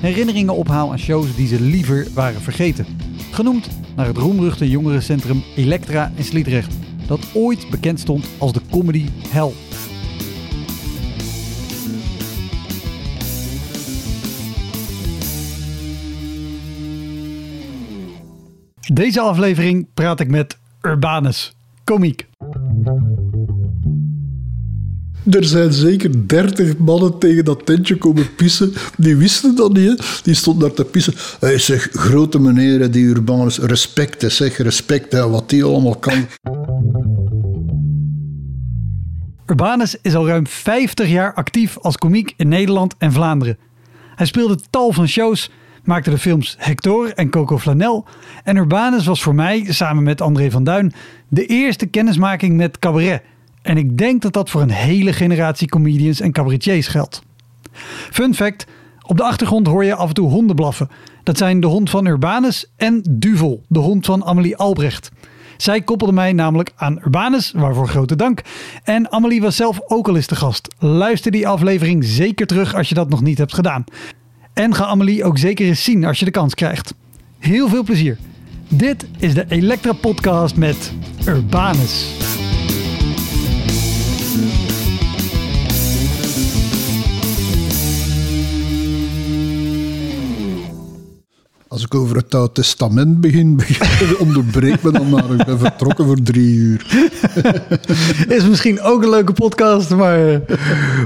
herinneringen ophaal aan shows die ze liever waren vergeten. Genoemd naar het roemruchte jongerencentrum Elektra in Sliedrecht, dat ooit bekend stond als de comedy hell. Deze aflevering praat ik met Urbanus, komiek. Er zijn zeker dertig mannen tegen dat tentje komen pissen. Die wisten dat niet. Die stonden daar te pissen. Hij zegt, grote meneer, die Urbanus, respect, zeg, respect, wat die allemaal kan. Urbanus is al ruim 50 jaar actief als komiek in Nederland en Vlaanderen. Hij speelde tal van shows, maakte de films Hector en Coco Flanel. En Urbanus was voor mij, samen met André van Duin, de eerste kennismaking met cabaret. En ik denk dat dat voor een hele generatie comedians en cabaretiers geldt. Fun fact, op de achtergrond hoor je af en toe honden blaffen. Dat zijn de hond van Urbanus en Duvel, de hond van Amelie Albrecht. Zij koppelde mij namelijk aan Urbanus, waarvoor grote dank. En Amelie was zelf ook al eens de gast. Luister die aflevering zeker terug als je dat nog niet hebt gedaan. En ga Amelie ook zeker eens zien als je de kans krijgt. Heel veel plezier. Dit is de Elektra Podcast met Urbanus. Als ik over het Oude Testament begin, begin onderbreek me dan maar. Ik ben vertrokken voor drie uur. Is misschien ook een leuke podcast, maar,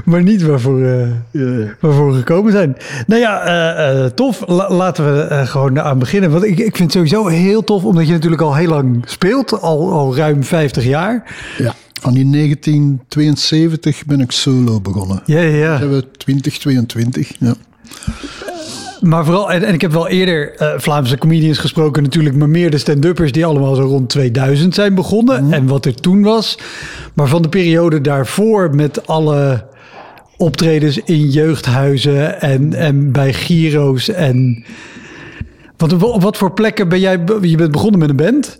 maar niet waarvoor, uh, Ja. waarvoor we gekomen zijn. Nou ja, eh, eh, tof. La- laten we eh, gewoon aan beginnen. Want ik, ik vind het sowieso heel tof, omdat je natuurlijk al heel lang speelt. Al, al ruim 50 jaar. Ja. Van in 1972 ben ik solo begonnen. Ja, ja, ja. Dan hebben we 2022. Ja. Maar vooral, en, en ik heb wel eerder eh, Vlaamse comedians gesproken natuurlijk, maar meer de stand-uppers die allemaal zo rond 2000 zijn begonnen en wat er toen was. Maar van de periode daarvoor met alle optredens in jeugdhuizen en, en bij Giro's en... Want op, wat voor plekken ben jij, je bent begonnen met een band?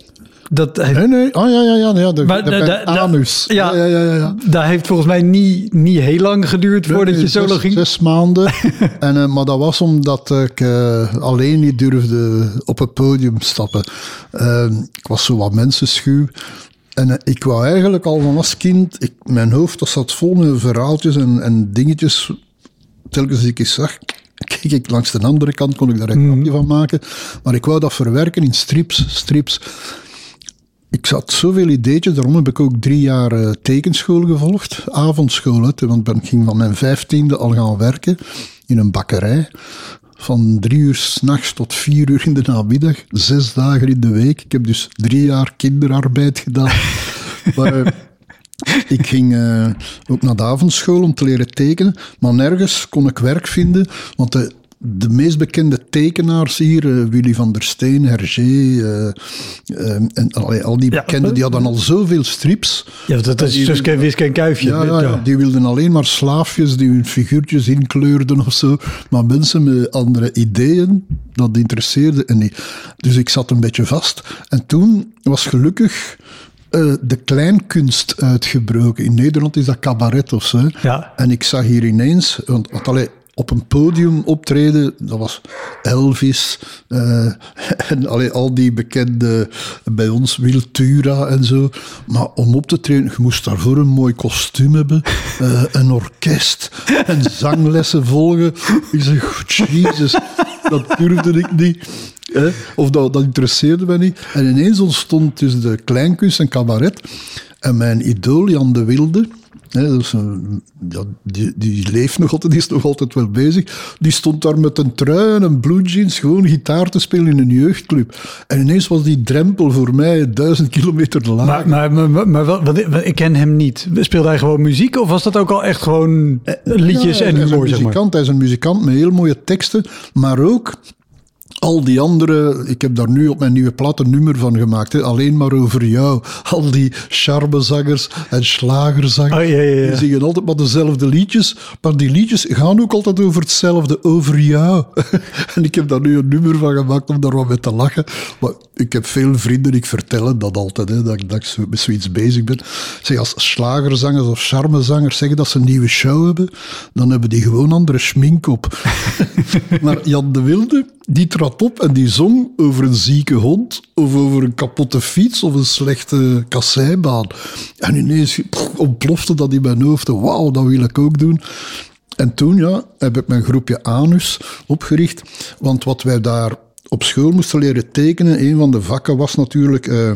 Dat heeft, Nee, nee. Oh ja, ja, ja. ja de, Maar de, anus. ja. ja, ja, ja. ja. dat heeft volgens mij niet, niet heel lang geduurd voordat je solo zes, ging. Zes maanden. en, eh, maar dat was omdat ik eh, alleen niet durfde op het podium stappen. Eh, ik was zo wat mensenschuw. En eh, ik wou eigenlijk al van als kind... Ik, mijn hoofd dat zat vol met verhaaltjes en, en dingetjes. Telkens ik eens zag... Kijk ik langs de andere kant, kon ik daar een grapje van maken. Maar ik wou dat verwerken in strips. strips. Ik zat zoveel ideetjes, daarom heb ik ook drie jaar eh, tekenschool gevolgd. Avondschool, hè, want ik ging van mijn vijftiende al gaan werken in een bakkerij. Van drie uur s'nachts tot vier uur in de namiddag, zes dagen in de week. Ik heb dus drie jaar kinderarbeid gedaan. maar, eh, ik ging eh, ook naar de avondschool om te leren tekenen, maar nergens kon ik werk vinden, want de, de meest bekende tekenaars hier, eh, Willy van der Steen, Hergé, eh, eh, en allee, al die Ja. bekenden, die hadden al zoveel strips. Ja, dat is Die- Suske, Wiske en Kuifje. Ja, ja, ja, die wilden alleen maar slaafjes die hun figuurtjes inkleurden of zo. Maar mensen met andere ideeën, dat interesseerde en niet. Dus ik zat een beetje vast. En toen was gelukkig de kleinkunst uitgebroken. In Nederland is dat cabaret of zo. Ja. En ik zag hier ineens, want, want allee, op een podium optreden, dat was Elvis eh, en al die bekende bij ons, Wiltura en zo. Maar om op te treden, je moest daarvoor een mooi kostuum hebben, eh, een orkest en zanglessen volgen. Ik zeg, jezus. dat durfde ik niet. Of dat, dat interesseerde me niet. En ineens ontstond dus de kleinkunst en cabaret. En mijn idool, Jan de Wilde, dus, ja, die, die leeft nog altijd, die is nog altijd wel bezig. Die stond daar met een trui en een blue jeans gewoon gitaar te spelen in een jeugdclub. En ineens was die drempel voor mij duizend kilometer laag. Maar, maar, maar, maar wat, wat, ik ken hem niet. Speelde hij gewoon muziek of was dat ook al echt gewoon liedjes ja, en humor? Hij is, een muzikant, hij is een muzikant met heel mooie teksten, maar ook al die andere, ik heb daar nu op mijn nieuwe plaat een nummer van gemaakt, hè, alleen maar over jou. Al die charmezangers en slagerzangers, Oh, ja, ja, ja. die zingen altijd maar dezelfde liedjes, maar die liedjes gaan ook altijd over hetzelfde, over jou. en ik heb daar nu een nummer van gemaakt om daar wat mee te lachen. Maar ik heb veel vrienden, ik vertel dat altijd, hè, dat, ik- dat ik zo, met zoiets bezig ben. Zeg, als slagerzangers of charmezangers zeggen dat ze een nieuwe show hebben, dan hebben die gewoon andere schmink op. maar Jan de Wilde, die trad op en die zong over een zieke hond, of over een kapotte fiets, of een slechte kasseibaan. En ineens pff, ontplofte dat in mijn hoofd. Wauw, dat wil ik ook doen. En toen ja, heb ik mijn groepje Anus opgericht. Want wat wij daar op school moesten leren tekenen, een van de vakken was natuurlijk eh,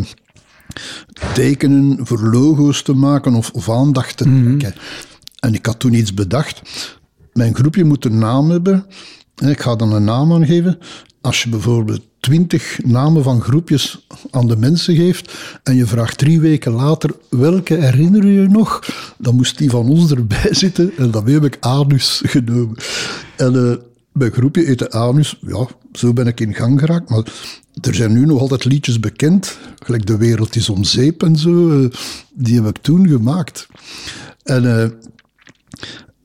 tekenen voor logo's te maken of, of aandacht te trekken. En ik had toen iets bedacht. Mijn groepje moet een naam hebben. Ik ga dan een naam aangeven. Als je bijvoorbeeld twintig namen van groepjes aan de mensen geeft en je vraagt drie weken later welke herinner je je nog, dan moest die van ons erbij zitten en daarmee heb ik Anus genomen. En eh, mijn groepje heette Anus. Ja, zo ben ik in gang geraakt. Maar er zijn nu nog altijd liedjes bekend, gelijk De Wereld is om zeep en zo. eh, die heb ik toen gemaakt. En eh,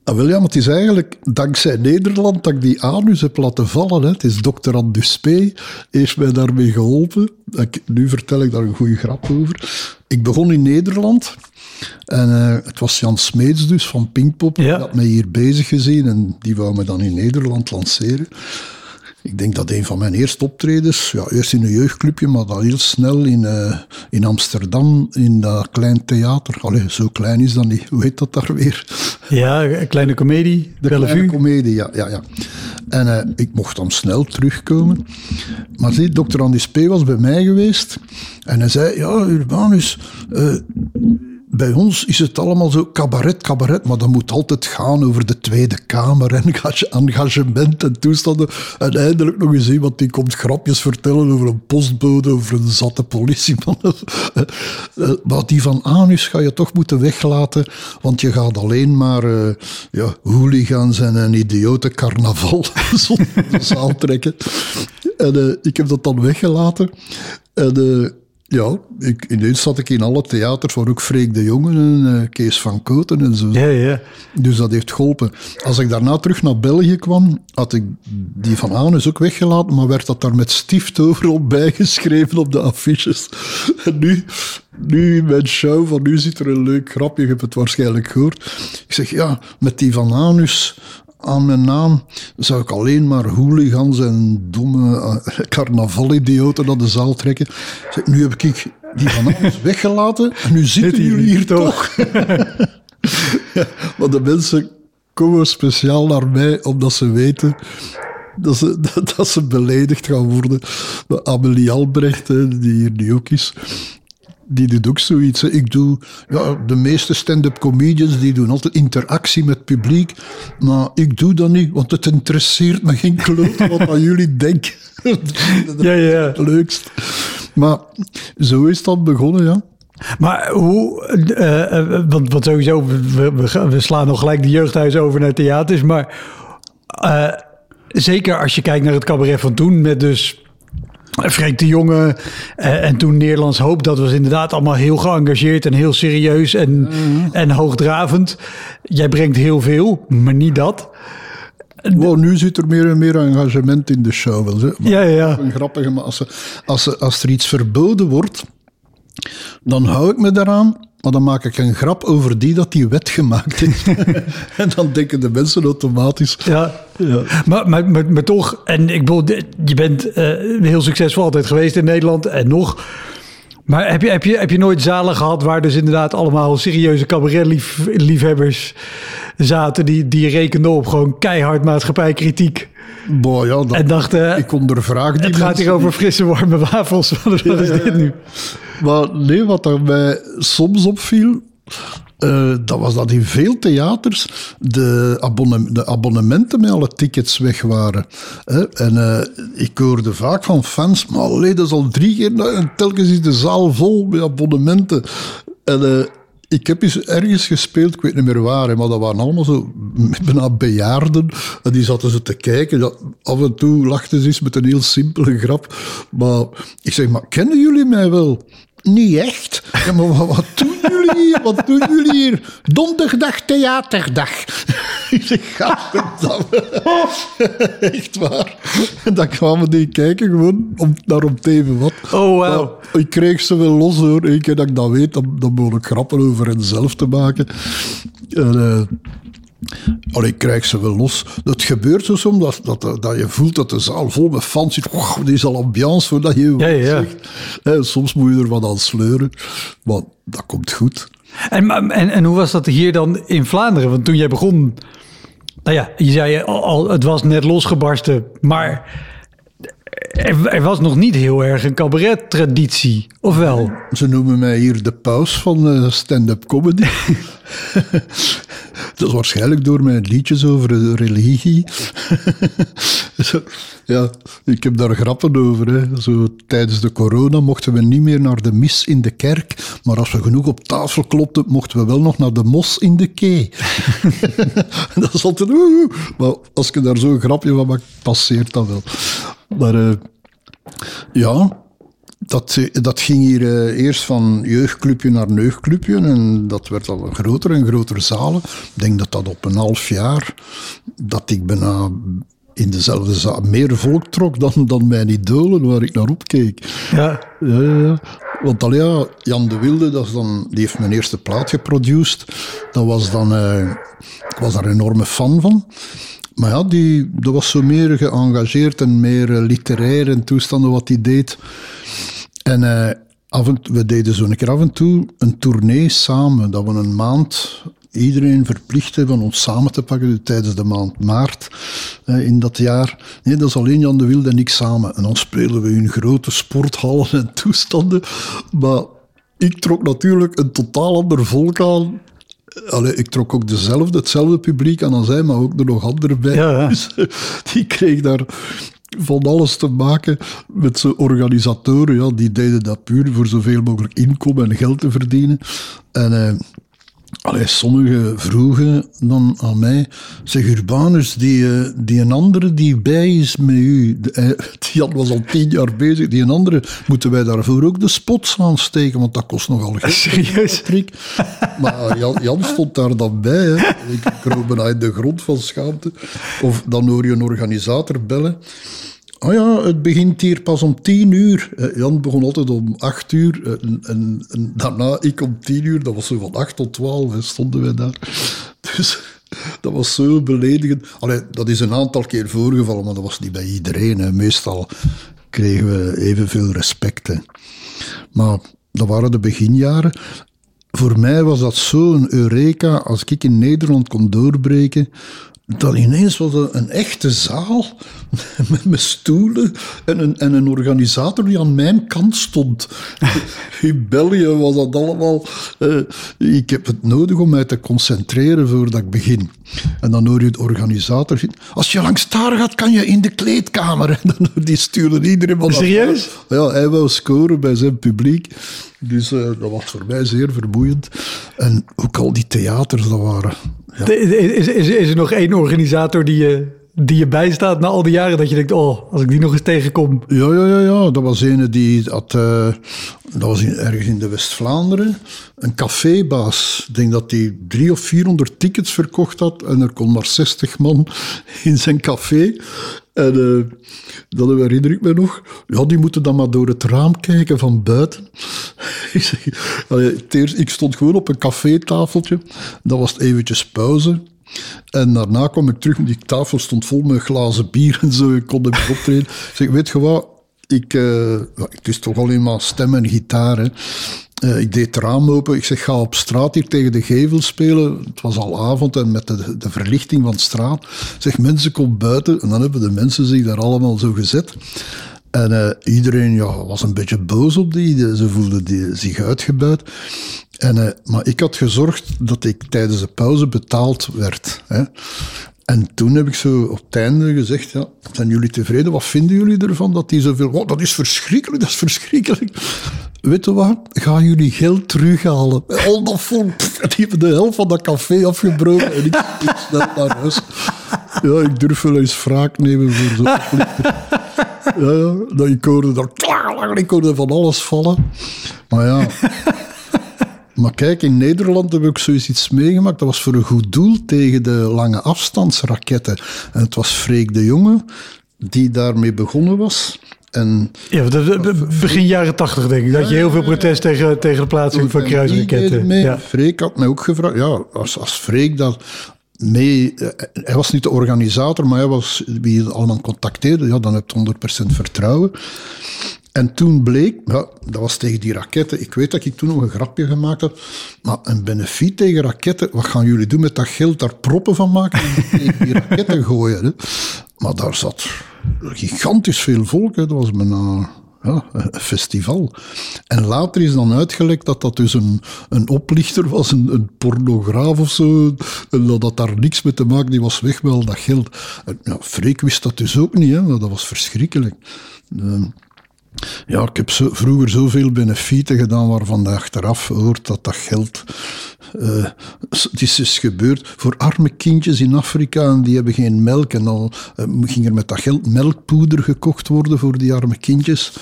Ah, wel ja, maar het is eigenlijk dankzij Nederland dat ik die anus heb laten vallen. Hè. Het is dokter Anduspé, heeft mij daarmee geholpen. Ik, nu vertel ik daar een goede grap over. Ik begon in Nederland. En eh, het was Jan Smeets dus, van Pinkpop. Ja. Die had mij hier bezig gezien en die wou me dan in Nederland lanceren. Ik denk dat een van mijn eerste optredens, ja, eerst in een jeugdclubje, maar dan heel snel in, eh, in Amsterdam, in dat klein theater. Allee, zo klein is dat niet. Hoe heet dat daar weer? Ja, een kleine komedie, De Bellevue. kleine komedie, ja. ja, ja. En eh, ik mocht dan snel terugkomen. Maar zie, dokter Andy Spee was bij mij geweest. En hij zei, ja, Urbanus, eh, bij ons is het allemaal zo cabaret, cabaret. Maar dat moet altijd gaan over de Tweede Kamer en engage- engagement en toestanden. En eindelijk nog eens iemand die komt grapjes vertellen over een postbode, over een zatte politieman. Eh, maar die van Anus ga je toch moeten weglaten, want je gaat alleen maar eh ja, hooligans en een idiote carnaval de zaal trekken. En eh, ik heb dat dan weggelaten. En eh, ja, ik, ineens zat ik in alle theaters, waar ook Freek de Jonge en eh, Kees van Koten en zo. Ja, ja. Dus dat heeft geholpen. Als ik daarna terug naar België kwam, had ik die van Anus ook weggelaten, maar werd dat daar met stift overal bijgeschreven op de affiches. En nu, nu in mijn show, van nu zit er een leuk grapje, je hebt het waarschijnlijk gehoord. Ik zeg, ja, met die van Anus aan mijn naam zou ik alleen maar hooligans en domme eh, carnavalidioten naar de zaal trekken. Zeg, nu heb ik die van Anus weggelaten en nu zitten jullie hier toch. Maar de mensen komen speciaal naar mij omdat ze weten dat ze, dat, dat ze beledigd gaan worden. Maar Amelie Albrecht, die hier nu ook is, die doet ook zoiets. Ik doe, ja, de meeste stand-up comedians die doen altijd interactie met het publiek. Maar ik doe dat niet, want het interesseert me geen kloot wat aan jullie denken. dat Ja, ja. het leukst. Maar zo is dat begonnen, ja. Maar hoe, eh, eh, want, want sowieso, we, we slaan nog gelijk de jeugdhuis over naar theaters, maar eh, zeker als je kijkt naar het cabaret van toen, met dus Freek de Jonge eh, en toen Nederlands Hoop, dat was inderdaad allemaal heel geëngageerd en heel serieus en, en hoogdravend. Jij brengt heel veel, maar niet dat. Wow, nu zit er meer en meer engagement in de show. Wel, Ja, ja, ja. Een grappige, maar als, ze, als, ze, als er iets verboden wordt, dan hou ik me daaraan. Maar dan maak ik een grap over die dat die wet gemaakt heeft. en dan denken de mensen automatisch. Ja, Maar, maar, maar, maar toch, en ik bedoel, je bent eh, heel succesvol altijd geweest in Nederland en nog. Maar heb je, heb, je, heb je nooit zalen gehad waar dus inderdaad allemaal serieuze cabaretliefhebbers zaten die, die rekenden op gewoon keihard maatschappijkritiek? Boah, ja, dat, En dacht, eh, ik ondervraag die het gaat hier over frisse warme wafels. Wat is dit nu? Maar nee, wat er mij soms opviel, eh, dat was dat in veel theaters de, abonne- de abonnementen met alle tickets weg waren. Hè. En eh, ik hoorde vaak van fans, maar allee, dat is al drie keer, en telkens is de zaal vol met abonnementen. En ik heb eens ergens gespeeld, ik weet niet meer waar, maar dat waren allemaal zo bijna bejaarden. En die zaten zo te kijken. Ja, af en toe lachten ze eens met een heel simpele grap. Maar ik zeg, maar kennen jullie mij wel? Niet echt. Ja, maar wat, doen jullie hier? Wat doen jullie hier? Donderdag theaterdag. Ik zeg. Echt waar. En dan kwamen die kijken gewoon om, naar om te even wat. Oh. Maar ik kreeg ze wel los hoor. Eén keer dat ik dat weet, dan, dan moet ik grappen over hen zelf te maken. En, eh, Allee, ik krijg ze wel los. Het gebeurt zo soms dat, dat, dat je voelt dat de zaal vol met fans zit. Wow, die is al ambiance voordat je Ja, ja, zegt. Soms moet je er wat aan sleuren. Maar dat komt goed. En, en, en hoe was dat hier dan in Vlaanderen? Want toen jij begon, nou ja, je zei al, al, het was net losgebarsten, maar er, er was nog niet heel erg een cabaret-traditie, of wel? Ze noemen mij hier de paus van eh, stand-up comedy. dat is waarschijnlijk door mijn liedjes over de religie. Ja, ik heb daar grappen over. Hè. Zo, tijdens de corona mochten we niet meer naar de mis in de kerk, maar als we genoeg op tafel klopten, mochten we wel nog naar de mos in de kee. dat is altijd... Maar als je daar zo'n grapje van maakt, passeert dat wel. Maar eh, ja, dat, dat ging hier eh, eerst van jeugdclubje naar neugdclubje en dat werd al een groter en groter zalen. Ik denk dat dat op een half jaar, dat ik bijna in dezelfde zaal meer volk trok dan, dan mijn idolen waar ik naar opkeek. Ja. Ja, ja, ja. Want al ja, Jan de Wilde, dat is dan, die heeft mijn eerste plaat geproduced. Dat was dan, eh, ik was daar een enorme fan van. Maar ja, die, dat was zo meer geëngageerd en meer eh, literair en toestanden wat hij deed. En eh, af en, we deden zo een keer af en toe een tournee samen. Dat we een maand iedereen verplichten van ons samen te pakken tijdens de maand maart eh, in dat jaar. Nee, dat is alleen Jan de Wilde en ik samen. En dan spelen we in grote sporthallen en toestanden. Maar ik trok natuurlijk een totaal ander volk aan. Allee, ik trok ook dezelfde, hetzelfde publiek aan als hij, maar ook er nog anderen bij. Ja, ja. Dus die kreeg daar van alles te maken met zijn organisatoren. Ja, die deden dat puur voor zoveel mogelijk inkomen en geld te verdienen. En eh, allee, sommigen vroegen dan aan mij, zeg Urbanus, die, eh, die een andere die bij is met u, eh, die was al tien jaar bezig, die een andere, moeten wij daarvoor ook de spots aansteken, want dat kost nogal geld. Serieus? Maar Jan, Jan stond daar dan bij. Hè. Ik kroop bijna in de grond van schaamte. Of dan hoor je een organisator bellen. Oh ja, het begint hier pas om tien uur. Eh, Jan begon altijd om acht uur. eh, En, en, daarna ik om tien uur. Dat was zo van acht tot twaalf. hè, Stonden wij daar. Dus dat was zo beledigend. Allee, dat is een aantal keer voorgevallen, maar dat was niet bij iedereen. Hè. Meestal kregen we evenveel respect. Maar dat waren de beginjaren. Voor mij was dat zo'n eureka als ik in Nederland kon doorbreken. Dan ineens was er een echte zaal met, met stoelen en een, en een organisator die aan mijn kant stond. In België was dat allemaal. eh, ik heb het nodig om mij te concentreren voordat ik begin. En dan hoor je de organisator. Als je langs daar gaat, kan je in de kleedkamer. En dan die sturen iedereen Serieus? ja, hij wou scoren bij zijn publiek. Dus eh, dat was voor mij zeer vermoeiend. En ook al die theaters, dat waren... Is, is, is er nog één organisator die je, die je bijstaat na al die jaren dat je denkt, oh, als ik die nog eens tegenkom. ja, ja, ja, ja. dat was een die had... eh, dat was ergens in de West-Vlaanderen. Een cafébaas. Ik denk dat hij drie of 400 tickets verkocht had. En er kon maar 60 man in zijn café. En eh, dat herinner ik me nog. Ja, die moeten dan maar door het raam kijken van buiten. ik, zeg, ik stond gewoon op een cafétafeltje. Dat was eventjes pauze. En daarna kwam ik terug. Die tafel stond vol met glazen bier en zo. Ik kon hem optreden. Ik zeg, weet je wat? Ik, eh, het is toch alleen maar stem en gitaar. Hè. Eh, ik deed het raam open. Ik zeg, ga op straat hier tegen de gevel spelen. Het was al avond en met de, de verlichting van straat. Zeg, mensen, kom buiten. En dan hebben de mensen zich daar allemaal zo gezet. En uh, iedereen ja, was een beetje boos op die. Ze voelden zich uitgebuit. En, uh, maar ik had gezorgd dat ik tijdens de pauze betaald werd. Hè. En toen heb ik zo op het einde gezegd, ja, zijn jullie tevreden? Wat vinden jullie ervan dat die zoveel... Oh, dat is verschrikkelijk, dat is verschrikkelijk. Weet je wat? Gaan jullie geld terughalen? Al dat vol. Die hebben de helft van dat café afgebroken en ik, ik naar huis. Ja, ik durf wel eens wraak nemen voor zo'n Ja, ja, dat ik hoorde daar... Ik hoorde van alles vallen. Maar ja... Maar kijk, in Nederland heb ik zoiets meegemaakt. Dat was voor een goed doel tegen de lange afstandsraketten. En het was Freek de Jonge die daarmee begonnen was. En, ja, begin jaren tachtig denk ik. Dat je heel veel protest tegen, tegen de plaatsing van kruisraketten. Ja. Freek had mij ook gevraagd. Ja, als, als Freek dat mee... Eh, hij was niet de organisator, maar hij was wie je allemaal contacteerde. Ja, dan heb je 100% vertrouwen. En toen bleek, ja, dat was tegen die raketten. Ik weet dat ik toen nog een grapje gemaakt had. Maar een benefiet tegen raketten, wat gaan jullie doen met dat geld? Daar proppen van maken en die raketten gooien. Hè? Maar daar zat gigantisch veel volk. Dat was bijna ja, een festival. En later is dan uitgelekt dat dat dus een, een oplichter was, een, een pornograaf of zo. En dat had daar niks mee te maken, die was weg met al dat geld. Ja, Freek wist dat dus ook niet, hè, dat was verschrikkelijk. Ja, ik heb zo, vroeger zoveel benefieten gedaan waarvan je achteraf hoort dat dat geld. Uh, het is dus gebeurd voor arme kindjes in Afrika en die hebben geen melk. En dan uh, ging er met dat geld melkpoeder gekocht worden voor die arme kindjes.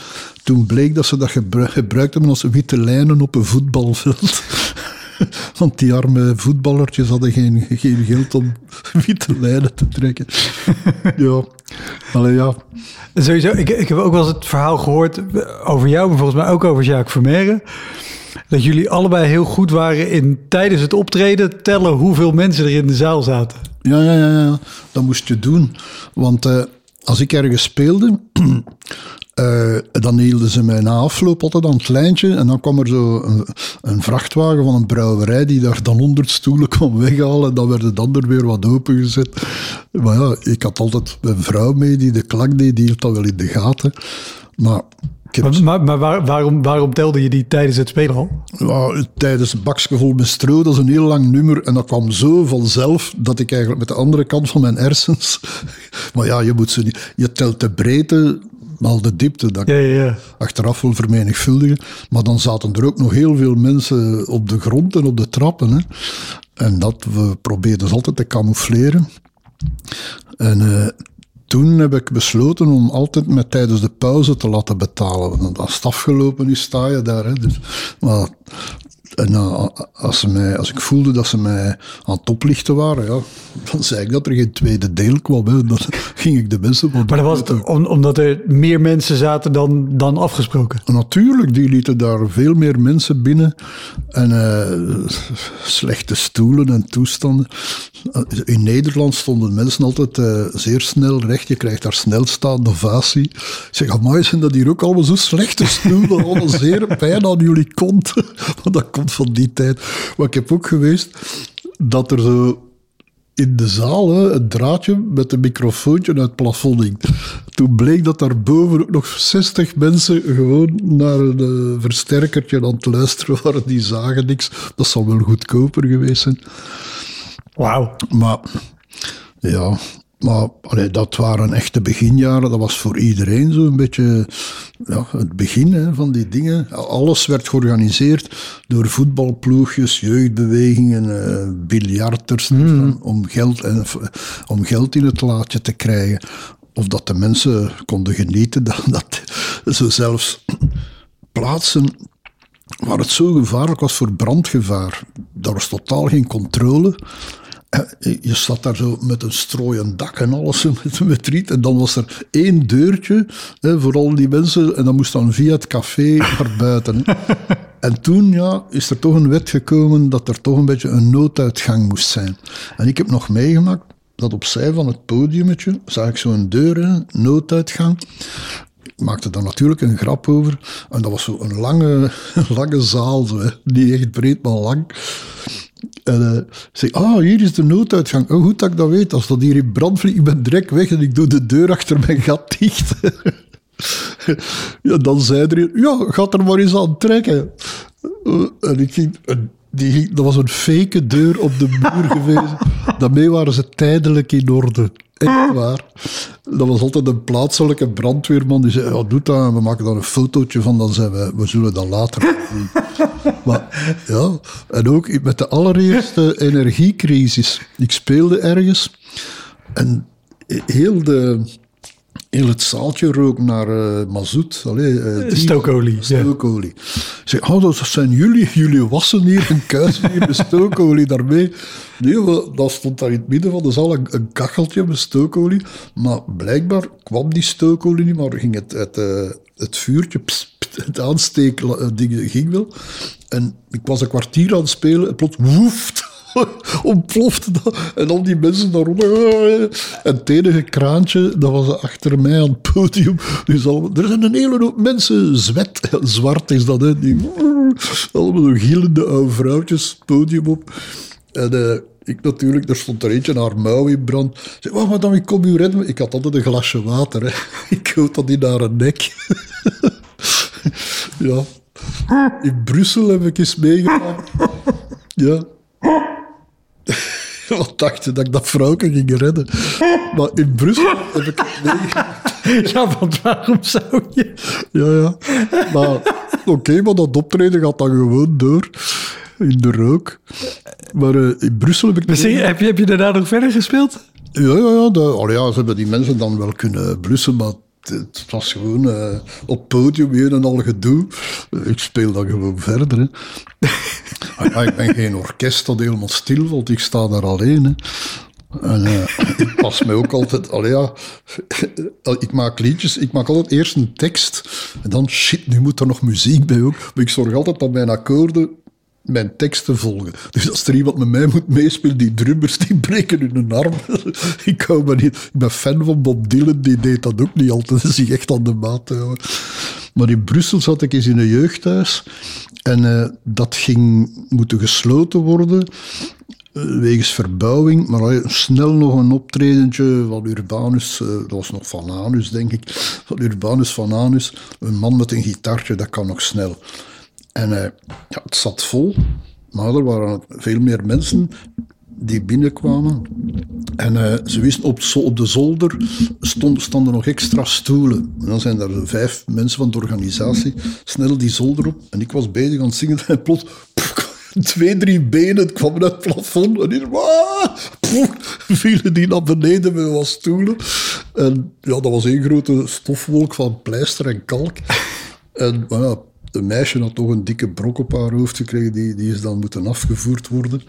Toen bleek dat ze dat gebruikt hebben als witte lijnen op een voetbalveld. Want die arme voetballertjes hadden geen, geen geld om witte lijnen te trekken. ja, Allee, ja. Sowieso, ik, ik heb ook wel eens het verhaal gehoord over jou, maar volgens mij ook over Jacques Vermeeren. Dat jullie allebei heel goed waren in tijdens het optreden tellen hoeveel mensen er in de zaal zaten. Ja, ja, ja, ja. dat moest je doen. Want uh, als ik ergens speelde, uh, dan hielden ze mij na afloop altijd aan het lijntje. En dan kwam er zo een, een, vrachtwagen van een brouwerij die daar dan honderd stoelen kwam weghalen. En dan werd het ander weer wat opengezet. Maar ja, ik had altijd een vrouw mee die de klak deed, die hield dat wel in de gaten. Maar maar, maar, maar waar, waarom, waarom telde je die tijdens het spelen al? Ja, tijdens vol met stro, dat is een heel lang nummer. En dat kwam zo vanzelf dat ik eigenlijk met de andere kant van mijn hersens. Maar ja, je moet ze niet. Je telt de breedte, al de diepte, dat ja, ja. achteraf wil vermenigvuldigen. Maar dan zaten er ook nog heel veel mensen op de grond en op de trappen. Hè. En dat we probeerden ze altijd te camoufleren. En uh, toen heb ik besloten om altijd met tijdens de pauze te laten betalen. Want als het afgelopen is, sta je daar. Hè. Dus, maar en als, ze mij, als ik voelde dat ze mij aan het oplichten waren, ja, dan zei ik dat er geen tweede deel kwam. Hè. Dan ging ik de mensen... Maar dat was het om, omdat er meer mensen zaten dan, dan afgesproken? Natuurlijk, die lieten daar veel meer mensen binnen. En uh, slechte stoelen en toestanden. In Nederland stonden mensen altijd uh, zeer snel recht. Je krijgt daar snelstaande ovatie. Ik zeg, amai, zijn dat hier ook allemaal zo slechte stoelen? Allemaal zeer pijn aan jullie kont. Want dat komt van die tijd. Maar ik heb ook geweest dat er zo in de zaal hè, een draadje met een microfoontje uit het plafond hing. Toen bleek dat daarboven ook nog 60 mensen gewoon naar een uh, versterkertje aan het luisteren waren. Die zagen niks. Dat zal wel goedkoper geweest zijn. Wauw. Maar ja, maar dat waren echte beginjaren. Dat was voor iedereen zo'n beetje ja, het begin hè, van die dingen. Alles werd georganiseerd door voetbalploegjes, jeugdbewegingen, uh, biljarters. Hmm. Om, geld en, om geld in het laadje te krijgen. Of dat de mensen konden genieten. Dat, dat zo zelfs plaatsen waar het zo gevaarlijk was voor brandgevaar. Daar was totaal geen controle. Je zat daar zo met een strooien dak en alles met, met riet. En dan was er één deurtje hè, voor al die mensen. En dan moest dan via het café naar buiten. En toen ja, is er toch een wet gekomen dat er toch een beetje een nooduitgang moest zijn. En ik heb nog meegemaakt dat opzij van het podiumetje zag ik zo'n deur, een nooduitgang. ik maakte daar natuurlijk een grap over. En dat was zo een lange, lange zaal, zo, hè. niet echt breed, maar lang. En uh, zeg, ah, hier is de nooduitgang. Oh, goed dat ik dat weet. Als dat hier in brand vliegt, ik ben direct weg en ik doe de deur achter mijn gat dicht. ja, dan zei er, ja, gaat er maar eens aan trekken. Uh, en ik ging, die, dat was een fake deur op de muur geweest. Daarmee waren ze tijdelijk in orde. Echt waar. Dat was altijd een plaatselijke brandweerman die zei: ja, doe dat we maken daar een fotootje van, dan zijn we, we zullen dat later doen. Maar ja, en ook met de allereerste energiecrisis. Ik speelde ergens en heel de heel het zaaltje rook naar uh, mazoet. Allee, uh, stookolie. Stookolie. Ja. Zeg, oh, dat zijn jullie. Jullie wassen hier en kuisen hier met stookolie daarmee. Nee, dat stond daar in het midden van de zaal een, een kacheltje met stookolie. Maar blijkbaar kwam die stookolie niet, maar ging het, het, uh, het vuurtje, pss, het aansteekding ging wel. En ik was een kwartier aan het spelen en plots woeft ontplofte dat. En al die mensen daaronder. En het enige kraantje, dat was achter mij aan het podium. Dus al, er zijn een hele hoop mensen, zwet, zwart is dat, hè, allemaal zo gillende oude vrouwtjes het podium op. En ik natuurlijk, er stond er eentje haar mouw in brand. Ik zei, oh, madame, ik kom u redden. Ik had altijd een glasje water. Hè. Ik houd dat in haar nek. Ja. In Brussel heb ik eens meegemaakt. Ja. Wat dacht je dat ik dat vrouwke ging redden? Maar in Brussel heb ik het meegemaakt. Ja, want waarom zou je? Ja, ja. Maar oké, okay, maar dat optreden gaat dan gewoon door. In de rook. Maar uh, in Brussel heb ik... Misschien, heb, je, heb je daarna nog verder gespeeld? Ja, ja, ja. De, ja, ze hebben die mensen dan wel kunnen blussen, maar het was gewoon uh, op podium een en al gedoe. Ik speel dan gewoon verder. Hè. ah, ik ben geen orkest dat helemaal stil valt, ik sta daar alleen. Hè. En uh, ik pas me ook altijd, allee, ja, ik maak liedjes, ik maak altijd eerst een tekst en dan shit, nu moet er nog muziek bij ook. Maar ik zorg altijd dat mijn akkoorden mijn teksten volgen. Dus als er iemand met mij moet meespelen, die drummers, die breken hun arm. ik hou maar niet. Ik ben fan van Bob Dylan, die deed dat ook niet altijd. zich echt aan de maat houden. Maar in Brussel zat ik eens in een jeugdhuis. En uh, dat ging moeten gesloten worden. Uh, wegens verbouwing, maar uh, snel nog een optredentje van Urbanus, dat was nog van Anus, denk ik, van Urbanus van Anus, een man met een gitaartje, dat kan nog snel. En ja, het zat vol, maar er waren veel meer mensen die binnenkwamen. En uh, ze wisten, op, op de zolder stond, stonden nog extra stoelen. En dan zijn er vijf mensen van de organisatie snel die zolder op. En ik was bezig aan het zingen en plots... twee, drie benen kwamen uit het plafond. En die, vielen die naar beneden met wat stoelen. En ja, dat was één grote stofwolk van pleister en kalk. En ja, de meisje had toch een dikke brok op haar hoofd gekregen, die, die is dan moeten afgevoerd worden.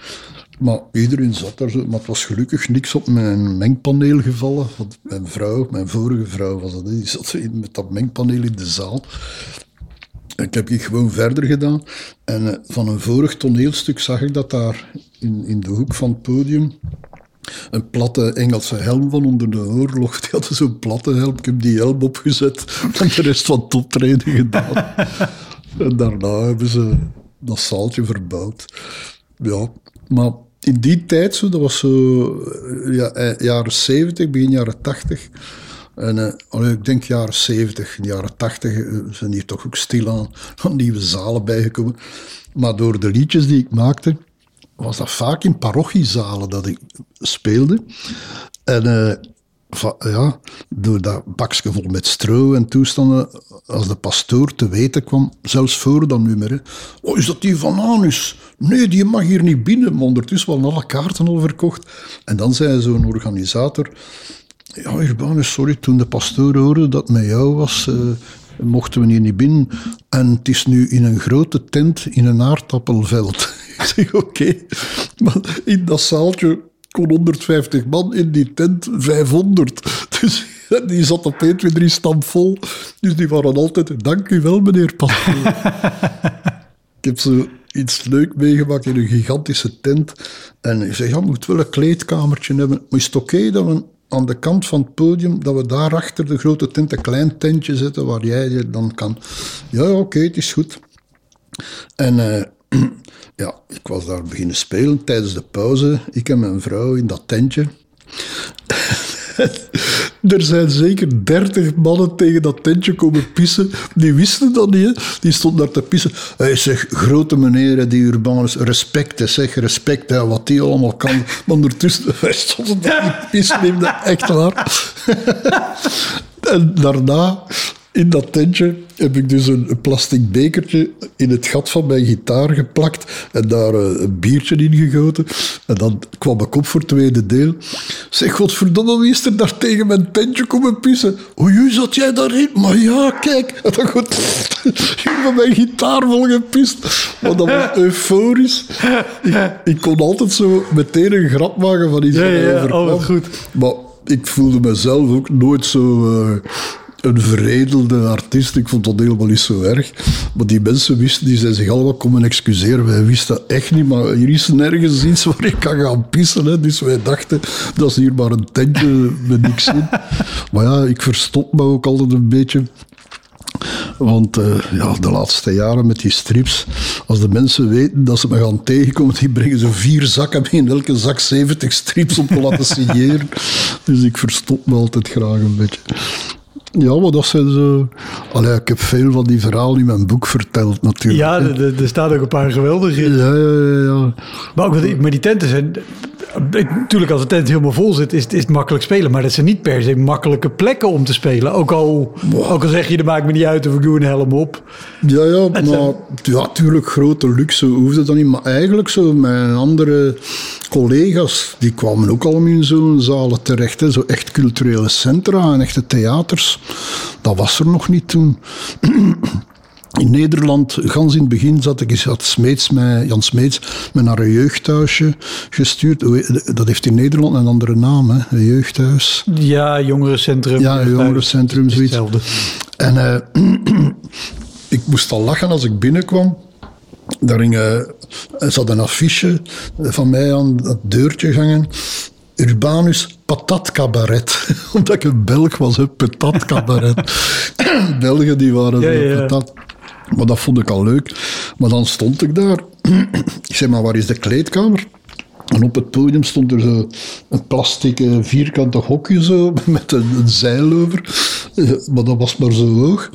Maar iedereen zat daar zo. Maar het was gelukkig niks op mijn mengpaneel gevallen. Want mijn vrouw, mijn vorige vrouw was dat, die zat met dat mengpaneel in de zaal. En ik heb ik gewoon verder gedaan. En uh, van een vorig toneelstuk zag ik dat daar in, in de hoek van het podium een platte Engelse helm van onder de oorlog. Die hadden zo'n platte helm. Ik heb die helm opgezet en de rest van het optreden gedaan. en daarna hebben ze dat zaaltje verbouwd. Ja, maar in die tijd, zo, dat was zo ja, eh, jaren 70, begin jaren 80. En uh, ik denk jaren 70, jaren 80 uh, eh, zijn hier toch ook stilaan aan nieuwe zalen bijgekomen. Maar door de liedjes die ik maakte, was dat vaak in parochiezalen dat ik speelde. En ja, door dat bakje vol met stro en toestanden, als de pastoor te weten kwam, zelfs voor dan nu meer, oh, is dat die van Anus? Nee, die mag hier niet binnen, maar ondertussen waren alle kaarten al verkocht. En dan zei zo'n organisator, ja, Urbanus, sorry, toen de pastoor hoorde dat het met jou was, uh, mochten we hier niet binnen. En het is nu in een grote tent in een aardappelveld. Ik zeg, oké. Maar in dat zaaltje kon 150 man, in die tent 500. Dus die zat op 1, 2, 3 stam vol. Dus die waren altijd, dank u wel, meneer pastoor. ik heb zo iets leuk meegemaakt in een gigantische tent. En ik zeg, ja, moet wel een kleedkamertje hebben. Maar is het oké okay dat we aan de kant van het podium, dat we daar achter de grote tent een klein tentje zetten waar jij je dan kan. Ja, ja, oké, het is goed. En eh, ja, ik was daar beginnen spelen tijdens de pauze. Ik en mijn vrouw in dat tentje. er zijn zeker dertig mannen tegen dat tentje komen pissen. Die wisten dat niet. Die stonden daar te pissen. Hij zegt, grote meneer, die Urbanus, respect, hè, zeg, respect, wat die allemaal kan. Maar ondertussen, wij stonden daar te pissen, dat echt waar. en daarna in dat tentje heb ik dus een, plastic bekertje in het gat van mijn gitaar geplakt en daar eh, een biertje in gegoten. En dan kwam ik op voor het tweede deel. Zeg, godverdomme, wie is er daar tegen mijn tentje komen pissen? Oei, zat jij daarin? Maar ja, kijk. En dan goed, met mijn gitaar vol gepist. Maar dat was euforisch. Ik, ik kon altijd zo meteen een grap maken van iets Ja, ja, ja. overkwam. Oh, goed. Maar ik voelde mezelf ook nooit zo eh, een veredelde artiest. Ik vond dat helemaal niet zo erg. Maar die mensen wisten, die zijn zich allemaal komen excuseren. Wij wisten echt niet, maar hier is nergens iets waar ik kan gaan pissen. Dus wij dachten, dat is hier maar een tentje met niks in. Maar ja, ik verstop me ook altijd een beetje. Want eh, ja, de laatste jaren met die strips, als de mensen weten dat ze me gaan tegenkomen, die brengen ze vier zakken mee in elke zak 70 strips om te laten signeren. Dus ik verstop me altijd graag een beetje. Ja, maar dat zijn zo... Allee, ik heb veel van die verhalen in mijn boek verteld natuurlijk. Ja, er- staan ook een paar geweldige in. ja, ja, ja, ja. Maar, ook, maar die tenten zijn... Natuurlijk, als de tent helemaal vol zit, is, het- is het makkelijk spelen. Maar dat zijn niet per se makkelijke plekken om te spelen. Ook al, ook al zeg je, dat maakt me niet uit of ik doe een helm op. Ja, ja, Het maar zijn- ja, tuurlijk, grote luxe hoefde dat niet. Maar eigenlijk zo, mijn andere collega's, die kwamen ook allemaal in zo'n zalen terecht. Hè. Zo echt culturele centra en echte theaters. Dat was er nog niet toen. In Nederland, gans in het begin, zat ik eens had Smeets mij, Jan Smeets me naar een jeugdhuisje gestuurd. Dat heeft in Nederland een andere naam, hè? een jeugdhuis. Ja, jongerencentrum. Ja, jongerencentrum, zoiets. hetzelfde. En eh, ik moest al lachen als ik binnenkwam. Daar hing, eh, er zat een affiche van mij aan het deurtje gangen. Urbanus Patat Cabaret. Omdat ik een Belg was, hè, Patat Cabaret. Belgen die waren ja. patat. Maar dat vond ik al leuk. Maar dan stond ik daar. ik zeg maar, waar is de kleedkamer? En op het podium stond er zo een plastic eh, vierkante hokje zo, met een, een zeil over. Eh, Maar dat was maar zo hoog.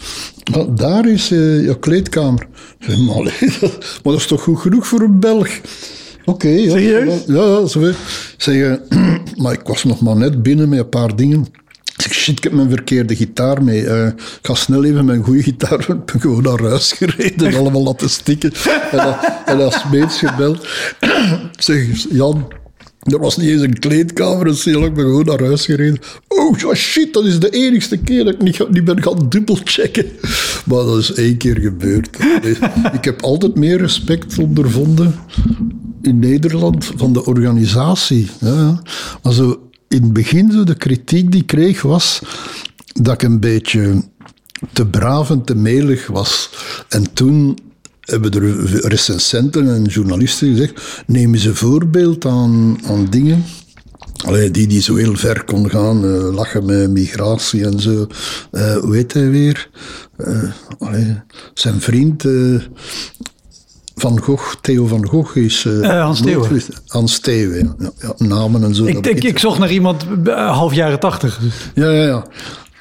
Maar daar is eh, je kleedkamer. Zeg, maar, allee, dat- maar dat is toch goed genoeg voor een Belg? Oké. ja, Serieus? Ja, ja, zo. Zeg, maar ik was nog maar net binnen met een paar dingen. Zeg, shit, ik heb mijn verkeerde gitaar mee. Eh, ik ga snel even mijn goede gitaar... Ik ben gewoon naar huis gereden en allemaal laten stikken. En, en als gebeld. Zeg, Jan... Er was niet eens een kleedkamer, dus ik ben gewoon naar huis gereden. Oh shit, dat is de enigste keer dat ik niet, ben gaan dubbelchecken. Maar dat is één keer gebeurd. Ik heb altijd meer respect ondervonden in Nederland van de organisatie. Maar zo in het begin, zo de kritiek die ik kreeg, was dat ik een beetje te braaf en te melig was. En toen hebben er recensenten en journalisten gezegd, neem eens een voorbeeld aan, aan dingen Allee, die die zo heel ver kon gaan, eh, lachen met migratie en zo. Eh, hoe heet hij weer? Eh, zijn vriend Van Gogh, Theo van Gogh, is... eh, Eh, Hans Theeuwen. Hans Theeuwen, ja. Ja, namen en zo. Ik, ik, zocht naar iemand eh, half jaren tachtig. ja, ja, ja.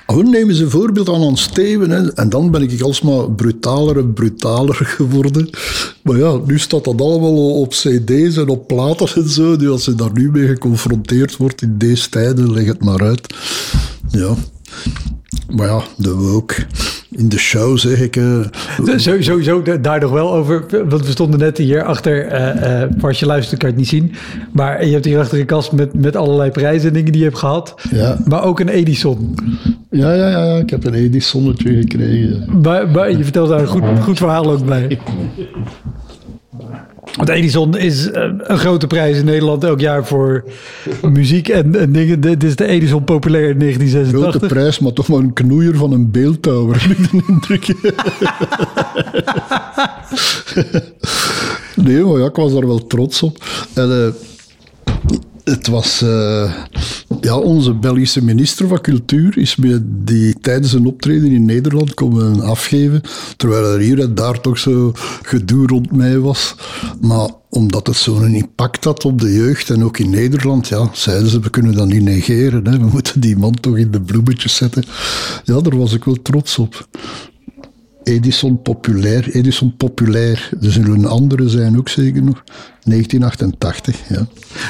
Gewoon nemen ze een voorbeeld aan ons Steven. Hè. En dan ben ik alsmaar brutaler en brutaler geworden. Maar ja, nu staat dat allemaal op cd's en op platen en zo. Dus als je daar nu mee geconfronteerd wordt in deze tijden, leg het maar uit. Ja. Maar ja, de woke. In de show zeg ik... eh, Zo- Sowieso da- daar nog wel over. Want we stonden net hier achter. eh eh, voor als je luistert kan je het niet zien. Maar je hebt hier achter een kast met, met allerlei prijzen en dingen die je hebt gehad. Ja. Maar ook een Edison. ja, ja, ja, ja, ik heb een Edisonnetje gekregen. Maar, maar je vertelt daar een goed, goed verhaal ook bij. Want Edison is eh, een grote prijs in Nederland elk jaar voor muziek en, en dingen. Dit is de Edison populair in Grote 1986. prijs, maar toch maar een knoeier van een beeldhouwer, heb ik de indruk. nee, maar ja, ik was daar wel trots op. En, eh, het was... eh, Ja, onze Belgische minister van Cultuur is me die tijdens een optreden in Nederland komen afgeven. Terwijl er hier en daar toch zo gedoe rond mij was. Maar omdat het zo'n impact had op de jeugd en ook in Nederland, ja, zeiden ze, we kunnen dat niet negeren. Hè. We moeten die man toch in de bloemetjes zetten. Ja, daar was ik wel trots op. Edison populair, Edison populair. Er zullen andere zijn ook zeker nog. 1988, ja.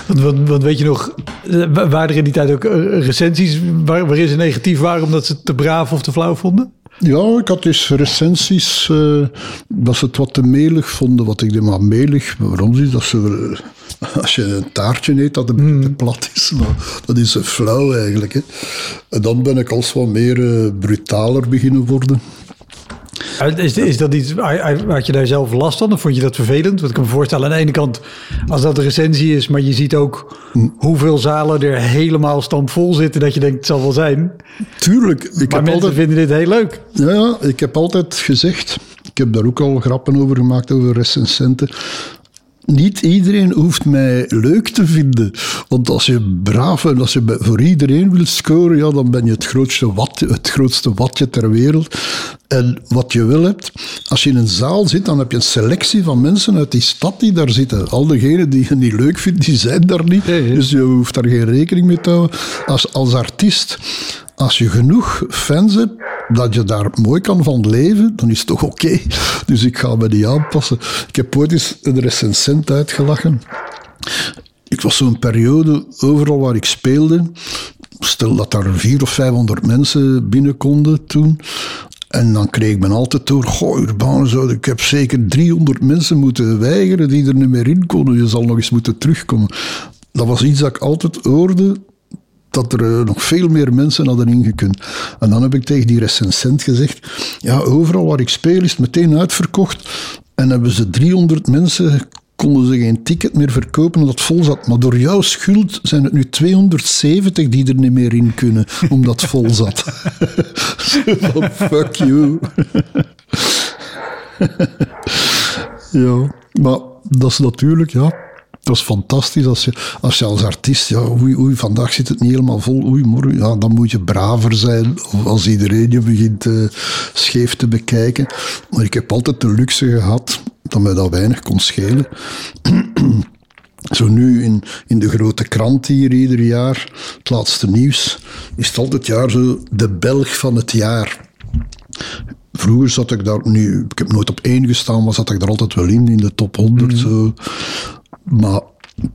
Want, want, want weet je nog, eh, wa- waren er in die tijd ook eh, recensies waar, waarin ze negatief waren omdat ze het te braaf of te flauw vonden? Ja, ik had dus recensies eh, dat ze het wat te melig vonden. Wat ik denk, maar melig, waarom is dat ze... wel- Als je een taartje eet, dat het een beetje te plat is. Maar dat is eh, flauw eigenlijk. Hè. En dan ben ik als wat meer eh, brutaler beginnen worden. Eh, Is, is dat iets, had je daar zelf last van of vond je dat vervelend? Want ik kan me voorstellen, aan de ene kant, als dat een recensie is, maar je ziet ook hoeveel zalen er helemaal stampvol zitten, dat je denkt, het zal wel zijn. Tuurlijk, ik maar heb mensen altijd... vinden dit heel leuk. Ja, ik heb altijd gezegd, ik heb daar ook al grappen over gemaakt, over recensenten. Niet iedereen hoeft mij leuk te vinden. Want als je braaf en als je voor iedereen wilt scoren, ja, dan ben je het grootste, wat, het grootste watje ter wereld. En wat je wil hebt, als je in een zaal zit, dan heb je een selectie van mensen uit die stad die daar zitten. Al degenen die je niet leuk vindt, die zijn daar niet. Dus je hoeft daar geen rekening mee te houden. Als, als artiest, als je genoeg fans hebt, dat je daar mooi kan van leven, dan is het toch oké. Dus ik ga me niet aanpassen. Ik heb ooit eens een recensent uitgelachen. Ik was zo'n periode, overal waar ik speelde, stel dat daar vier of vijfhonderd mensen binnen konden toen. En dan kreeg men altijd door, goh, Urban, zou, ik heb zeker 300 mensen moeten weigeren die er niet meer in konden. Je zal nog eens moeten terugkomen. Dat was iets dat ik altijd hoorde, dat er eh, nog veel meer mensen hadden ingekund. En dan heb ik tegen die recensent gezegd, ja, overal waar ik speel is het meteen uitverkocht. En hebben ze 300 mensen, konden ze geen ticket meer verkopen omdat het vol zat. Maar door jouw schuld zijn het nu 270 die er niet meer in kunnen, omdat het vol zat. Fuck you. ja, maar dat is natuurlijk, ja... Dat is fantastisch als je als, je als artiest, ja, oei, oei, vandaag zit het niet helemaal vol, oei, morgen, ja, dan moet je braver zijn. Als iedereen je begint eh, scheef te bekijken. Maar ik heb altijd de luxe gehad dat mij dat weinig kon schelen. Zo nu in, in de grote krant hier ieder jaar, het laatste nieuws, is het altijd jaar zo de Belg van het jaar. Vroeger zat ik daar, nu, ik heb nooit op één gestaan, maar zat ik daar altijd wel in, in de top 100. Zo. Maar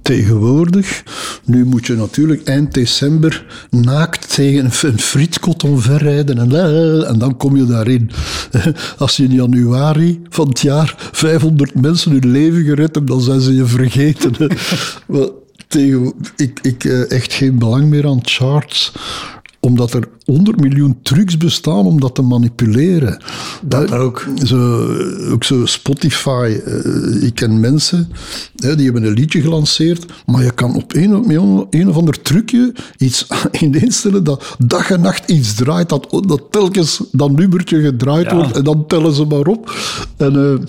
tegenwoordig, nu moet je natuurlijk eind december naakt tegen een, frietkot omverrijden en, eh, en dan kom je daarin. Als je in januari van het jaar 500 mensen hun leven gered hebt, dan zijn ze je vergeten. ik ik eh, echt geen belang meer aan charts omdat er 100 miljoen trucs bestaan om dat te manipuleren. Dat Eh, ook. Zo, ook zo Spotify. eh, ik ken mensen hè, die hebben een liedje gelanceerd, maar je kan op een, met een, een of ander trucje iets instellen dat dag en nacht iets draait, dat, dat telkens dat nummertje gedraaid Ja. wordt en dan tellen ze maar op. En, eh,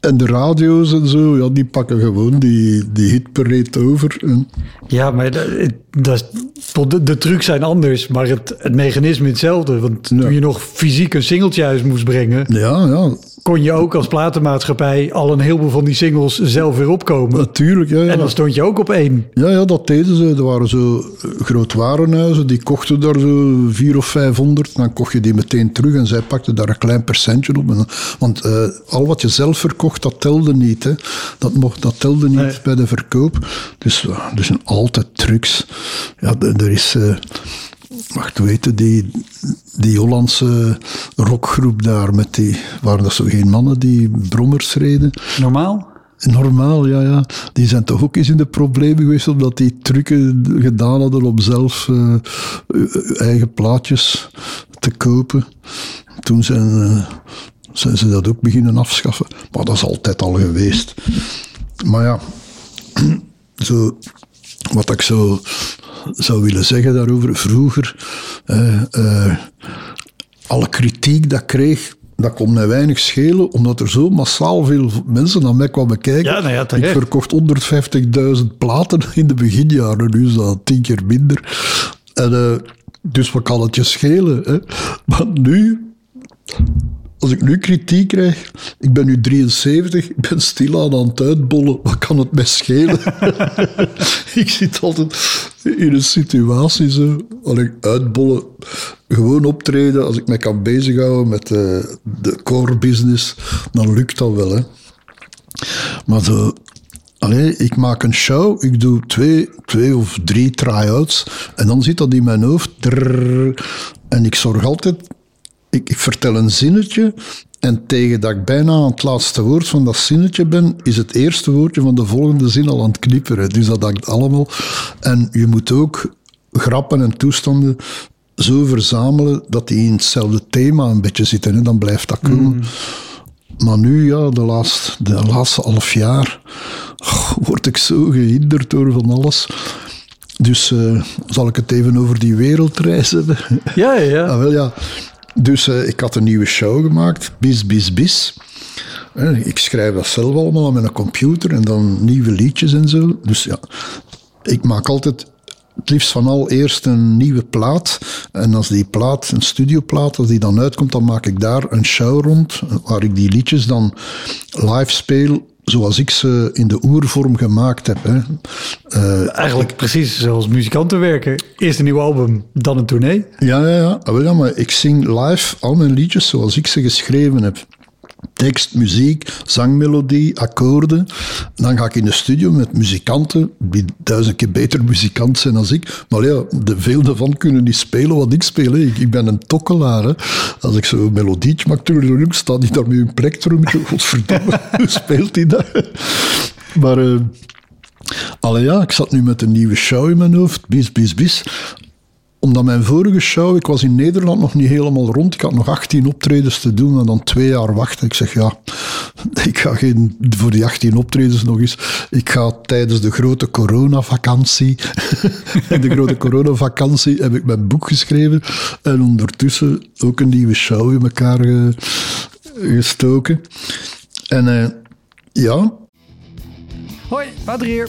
en de radio's en zo, ja, die pakken gewoon die, die hitparade over. Ja, maar dat, dat de, de trucs zijn anders, maar het, het mechanisme hetzelfde. Want toen je nog fysiek een singeltje uit moest brengen, ja, ja, kon je ook als platenmaatschappij al een heleboel van die singles zelf weer opkomen. natuurlijk. Ja, ja. En dan stond je ook op één. Ja, ja, dat deden ze. Er waren zo eh, groot warenhuizen, die kochten daar zo vier of vijfhonderd. Dan kocht je die meteen terug en zij pakten daar een klein percentje op. Want eh, al wat je zelf verkocht, dat telde niet. Hè. Dat, mocht, dat telde niet Nee. bij de verkoop. Dus eh, er zijn altijd trucs. Ja, er is... Hoe heette die, die Hollandse rockgroep daar met die... Waren dat zo geen mannen die brommers reden? Normaal? Normaal, ja, ja. Die zijn toch ook eens in de problemen geweest omdat die trucken gedaan hadden om zelf eh, eh, eigen plaatjes te kopen. Toen zijn, eh, zijn ze dat ook beginnen afschaffen. Maar dat is altijd al geweest. Maar ja, zo, wat ik zo zou willen zeggen daarover, vroeger, eh, eh, alle kritiek dat ik kreeg, dat kon mij weinig schelen, omdat er zo massaal veel mensen naar mij kwamen kijken. Ja, nou ja, ik verkocht 150.000 platen in de beginjaren, nu is dat tien keer minder. En, eh, dus wat kan het je schelen? Hè? Maar nu, als ik nu kritiek krijg, ik ben nu 73, ik ben stilaan aan het uitbollen, wat kan het mij schelen? ik zit altijd in een situatie zo, allee, uitbollen, gewoon optreden, als ik mij kan bezighouden met eh, de core business, dan lukt dat wel. Hè. Maar zo, allee, ik maak een show, ik doe twee, twee of drie try-outs en dan zit dat in mijn hoofd. En ik zorg altijd, ik, ik vertel een zinnetje en tegen dat ik bijna aan het laatste woord van dat zinnetje ben, is het eerste woordje van de volgende zin al aan het knipperen. Dus dat hangt allemaal. En je moet ook grappen en toestanden zo verzamelen dat die in hetzelfde thema een beetje zitten. En dan blijft dat komen. Maar nu, ja, de laatste, de laatste half jaar oh, word ik zo gehinderd door van alles. Dus eh, zal ik het even over die wereldreis hebben? Ja, ja, ja. Ah, wel ja. Dus eh, ik had een nieuwe show gemaakt, Bis Bis Bis. Eh, ik schrijf dat zelf allemaal met een computer en dan nieuwe liedjes en zo. Dus ja, ik maak altijd het liefst van al eerst een nieuwe plaat. En als die plaat, een studioplaat, als die dan uitkomt, dan maak ik daar een show rond, waar ik die liedjes dan live speel zoals ik ze in de oervorm gemaakt heb. Hè. Eh, Eigenlijk precies zoals muzikanten werken. Eerst een nieuw album, dan een tournee. Ja, ja, ja. Ah, ja, maar ik zing live al mijn liedjes zoals ik ze geschreven heb. Tekst, muziek, zangmelodie, akkoorden. Dan ga ik in de studio met muzikanten, die duizend keer beter muzikant zijn dan ik. Maar ja, de, veel daarvan kunnen niet spelen wat ik speel. Ik, ik ben een tokkelaar. Hè. Als ik zo'n melodietje maak, staat die daar met een plektrum. Godverdomme, hoe speelt hij dat? Maar... Allee ja, ik zat nu met een nieuwe show in mijn hoofd, bis, bis, bis. Omdat mijn vorige show, ik was in Nederland nog niet helemaal rond. Ik had nog 18 optredens te doen en dan twee jaar wachten. Ik zeg ja, ik ga geen, voor die 18 optredens nog eens. Ik ga tijdens de grote coronavakantie. in de grote coronavakantie heb ik mijn boek geschreven. En ondertussen ook een nieuwe show in elkaar ge- gestoken. En eh, ja, Hoi, Wouter hier.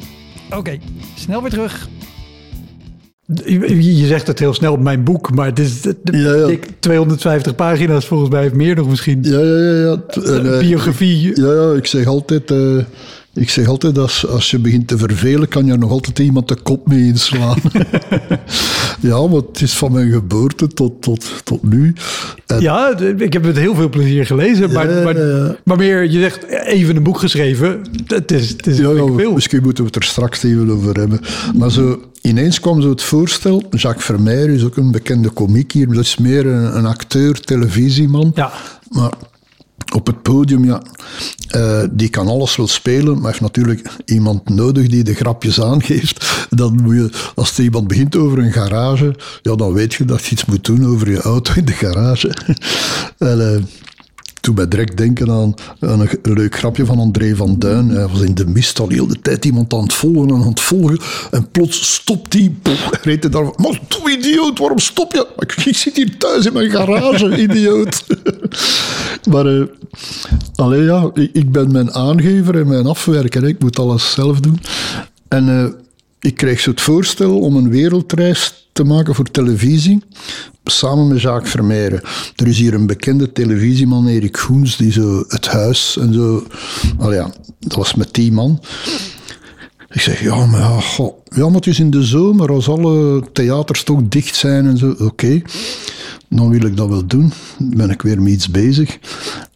Oké, snel weer terug. Je zegt het heel snel op mijn boek, maar het is de- de- Ja, ja. dik 250 pagina's volgens mij, of meer nog misschien. ja, ja, ja. ja. En, eh, biografie. Ja, ja, ik zeg altijd, eh, ik zeg altijd als, als je begint te vervelen, kan je nog altijd iemand de kop mee inslaan. ja, maar het is van mijn geboorte tot, tot, tot nu. En, Ja, ik heb het heel veel plezier gelezen, maar, Ja, maar, maar meer, je zegt even een boek geschreven. Het is, het is ja, ja, veel. misschien moeten we het er straks even over hebben. Maar zo, ineens kwam zo het voorstel, Jacques Vermeer is ook een bekende komiek hier, dat is meer een, een acteur, televisieman. Ja. Maar op het podium, ja, eh, die kan alles wel spelen, maar heeft natuurlijk iemand nodig die de grapjes aangeeft. Dan moet je, als er iemand begint over een garage, ja, dan weet je dat je iets moet doen over je auto in de garage. en, toen mij direct denken aan, een, leuk grapje van André van Duin. Hij was in de mist al heel de tijd iemand aan het volgen en aan het volgen. En plots stopt hij. Reed hij daar. Maar doe idioot, waarom stop je? Ik, zit hier thuis in mijn garage, idioot. maar eh allee, ja, ik, ik ben mijn aangever en mijn afwerker. Ik moet alles zelf doen. En eh, ik kreeg zo het voorstel om een wereldreis te maken voor televisie, samen met Jacques Vermeijren. Er is hier een bekende televisieman, Erik Goens, die zo het huis en zo... Al ja, dat was met die man. Ik zeg, ja, maar, ja, ja, maar het is in de zomer, als alle theaters toch dicht zijn en zo. Oké, dan wil ik dat wel doen. Dan ben ik weer met iets bezig.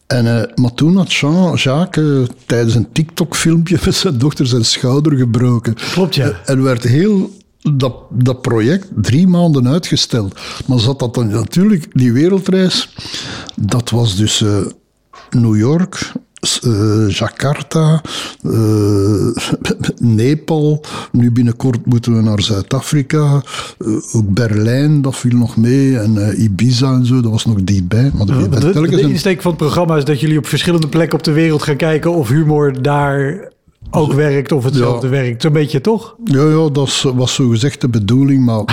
En, eh, maar toen had Jean, Jacques eh, tijdens een TikTok-filmpje met zijn dochter zijn schouder gebroken. Klopt, ja. En werd heel dat, dat project drie maanden uitgesteld. Maar zat dat dan natuurlijk, die wereldreis, dat was dus eh, New York, eh, Jakarta, eh, Nepal. Nu binnenkort moeten we naar Zuid-Afrika. Eh, ook Berlijn, dat viel nog mee. En Ibiza en zo, dat was nog dichtbij. Maar De, insteek van het programma is dat jullie op verschillende plekken op de wereld gaan kijken of humor daar ook werkt of hetzelfde Ja. werkt. Zo'n beetje toch? Ja, ja, dat was zo gezegd de bedoeling, maar